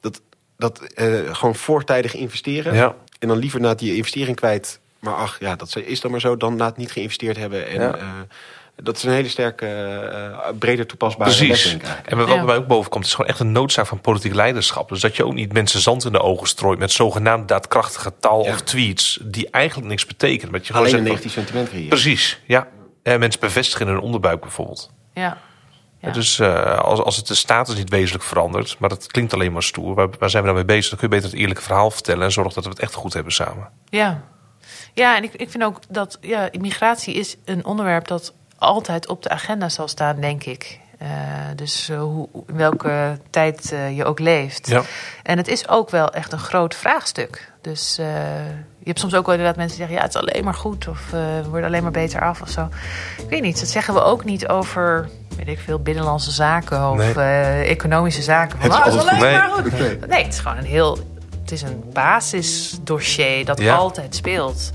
dat, dat eh, gewoon voortijdig investeren... Ja. en dan liever na die investering kwijt... maar ach, ja, dat is dan maar zo... dan na het niet geïnvesteerd hebben. En, Ja. eh, dat is een hele sterke, eh, breder toepasbare les, Precies. denk ik eigenlijk. En wat Ja. bij mij ook boven komt, is gewoon echt een noodzaak van politiek leiderschap. Dus dat je ook niet mensen zand in de ogen strooit met zogenaamd daadkrachtige taal Ja. of tweets die eigenlijk niks betekenen. Dat je gewoon Alleen een zegt van- negatief sentiment creëren. Precies, ja. En mensen bevestigen in hun onderbuik bijvoorbeeld. Ja. Ja. Dus eh, als, als het de status niet wezenlijk verandert, maar dat klinkt alleen maar stoer. Waar, waar zijn we dan mee bezig? Dan kun je beter het eerlijke verhaal vertellen en zorgen dat we het echt goed hebben samen. Ja, ja en ik, ik vind ook dat ja, immigratie is een onderwerp dat altijd op de agenda zal staan, denk ik. Eh, dus hoe, in welke tijd eh, je ook leeft. Ja. En het is ook wel echt een groot vraagstuk. Dus eh, je hebt soms ook wel inderdaad mensen die zeggen... ja, het is alleen maar goed of eh, we worden alleen maar beter af of zo. Ik weet niet, dat zeggen we ook niet over... weet ik veel, binnenlandse zaken of Nee. eh, economische zaken. Van, Het is "Ah, het is altijd alleen goed." maar goed. Nee, het is gewoon een heel... Is een basisdossier dat Ja. altijd speelt.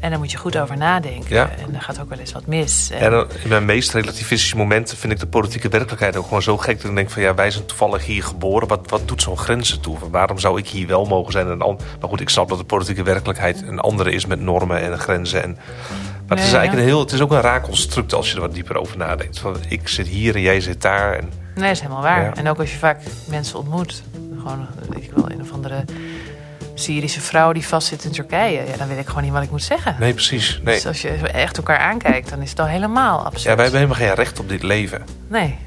En daar moet je goed over nadenken. Ja. En er gaat ook wel eens wat mis. En- En dan, in mijn meest relativistische momenten vind ik de politieke werkelijkheid ook gewoon zo gek. Dat ik denk van ja, wij zijn toevallig hier geboren. Wat, wat doet zo'n grenzen toe? Waarom zou ik hier wel mogen zijn? En an- maar goed, ik snap dat de politieke werkelijkheid een andere is met normen en grenzen. En, maar het is eigenlijk een heel, het is ook een raar construct als je er wat dieper over nadenkt. Van, ik zit hier en jij zit daar. En, Nee, dat is helemaal waar. Ja. En ook als je vaak mensen ontmoet. Gewoon, weet ik wel, een of andere Syrische vrouw die vastzit in Turkije. Ja, dan weet ik gewoon niet wat ik moet zeggen. nee, precies. Nee. Dus als je echt elkaar aankijkt, dan is het al helemaal absurd. Ja, wij hebben helemaal geen recht op dit leven. Nee.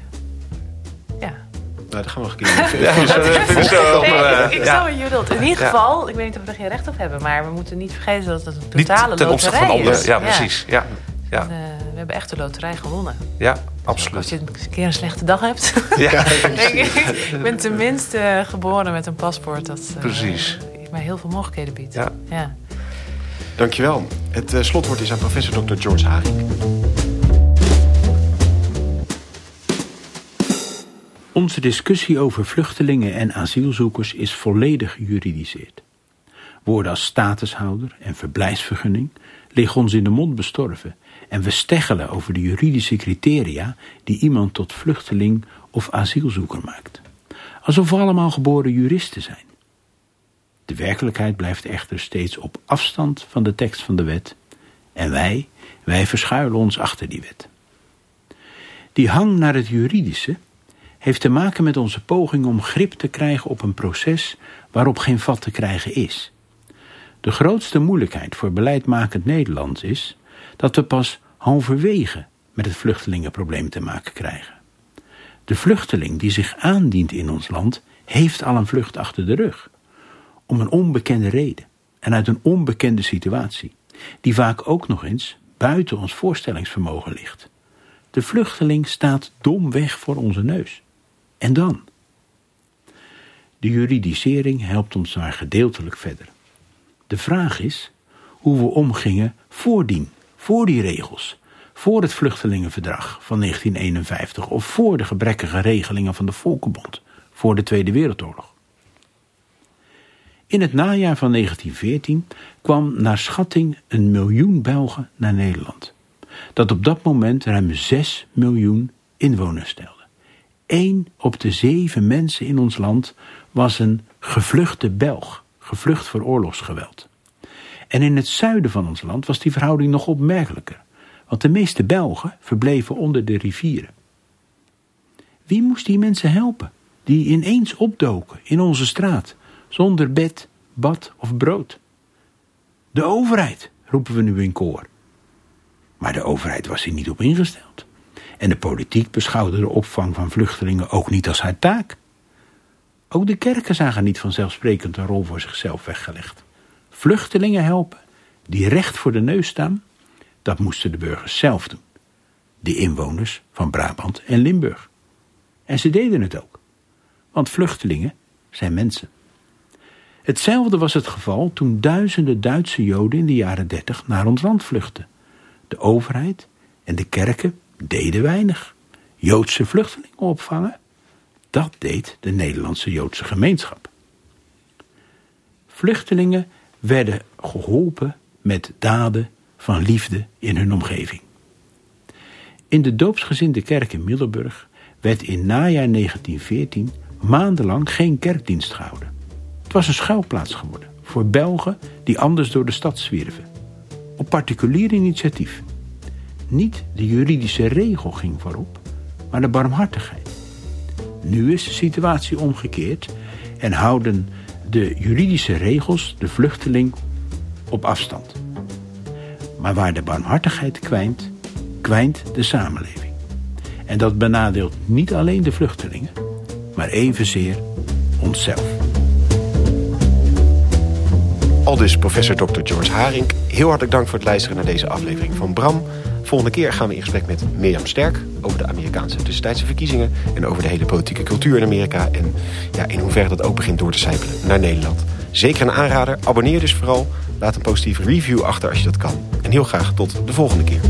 Ja. Nou, daar gaan we nog een keer Ja, eh, (laughs) vind ik zo, (laughs) Nee, maar, eh, ik, ik ja. snap wat je bedoelt. In ieder Ja. geval, ik weet niet of we er geen recht op hebben, maar we moeten niet vergeten dat het een Niet totale ten opzichte van anderen. is. Ja, precies. Ja, ja, En, eh, we hebben echt de loterij gewonnen. ja Als absoluut. je een keer een slechte dag hebt. (laughs) Ja, (laughs) ik, ik ben tenminste eh, geboren met een paspoort dat eh, Precies. mij heel veel mogelijkheden biedt. Ja. Ja. Dankjewel. Het slotwoord is aan professor Dr. George Haring. Onze discussie over vluchtelingen en asielzoekers is volledig juridiseerd. Woorden als statushouder en verblijfsvergunning liggen ons in de mond bestorven en we steggelen over de juridische criteria die iemand tot vluchteling of asielzoeker maakt. Alsof we allemaal geboren juristen zijn. De werkelijkheid blijft echter steeds op afstand van de tekst van de wet en wij, wij verschuilen ons achter die wet. Die hang naar het juridische heeft te maken met onze poging om grip te krijgen op een proces waarop geen vat te krijgen is. De grootste moeilijkheid voor beleidmakend Nederland is dat we pas halverwege met het vluchtelingenprobleem te maken krijgen. De vluchteling die zich aandient in ons land heeft al een vlucht achter de rug. Om een onbekende reden en uit een onbekende situatie. die vaak ook nog eens buiten ons voorstellingsvermogen ligt. De vluchteling staat domweg voor onze neus. En dan? De juridisering helpt ons maar gedeeltelijk verder. De vraag is hoe we omgingen voordien, voor die regels, voor het Vluchtelingenverdrag van 1951 of voor de gebrekkige regelingen van de Volkenbond, voor de Tweede Wereldoorlog. In het najaar van 1914 kwam naar schatting een miljoen Belgen naar Nederland, dat op dat moment ruim 6 miljoen inwoners stelde. Eén op de zeven mensen in ons land was een gevluchte Belg, gevlucht voor oorlogsgeweld. En in het zuiden van ons land was die verhouding nog opmerkelijker, want de meeste Belgen verbleven onder de rivieren. Wie moest die mensen helpen, die ineens opdoken in onze straat, zonder bed, bad of brood? De overheid, roepen we nu in koor. Maar de overheid was hier niet op ingesteld. En de politiek beschouwde de opvang van vluchtelingen ook niet als haar taak. Ook de kerken zagen niet vanzelfsprekend een rol voor zichzelf weggelegd. Vluchtelingen helpen, die recht voor de neus staan, dat moesten de burgers zelf doen. De inwoners van Brabant en Limburg. En ze deden het ook. Want vluchtelingen zijn mensen. Hetzelfde was het geval toen duizenden Duitse Joden in de jaren dertig naar ons land vluchtten. De overheid en de kerken deden weinig. Joodse vluchtelingen opvangen, dat deed de Nederlandse Joodse gemeenschap. Vluchtelingen werden geholpen met daden van liefde in hun omgeving. In de doopsgezinde kerk in Middelburg werd in najaar 1914 maandenlang geen kerkdienst gehouden. Het was een schuilplaats geworden voor Belgen die anders door de stad zwierven. Op particulier initiatief. Niet de juridische regel ging voorop, maar de barmhartigheid. Nu is de situatie omgekeerd en houden de juridische regels de vluchteling op afstand. Maar waar de barmhartigheid kwijnt, kwijnt de samenleving. En dat benadeelt niet alleen de vluchtelingen, maar evenzeer onszelf. Aldus professor Dr. George Haring. Heel hartelijk dank voor het luisteren naar deze aflevering van Bram. Volgende keer gaan we in gesprek met Mirjam Sterk over de Amerikaanse tussentijdse verkiezingen en over de hele politieke cultuur in Amerika en ja, in hoeverre dat ook begint door te sijpelen naar Nederland. Zeker een aanrader. Abonneer dus vooral. Laat een positieve review achter als je dat kan. En heel graag tot de volgende keer.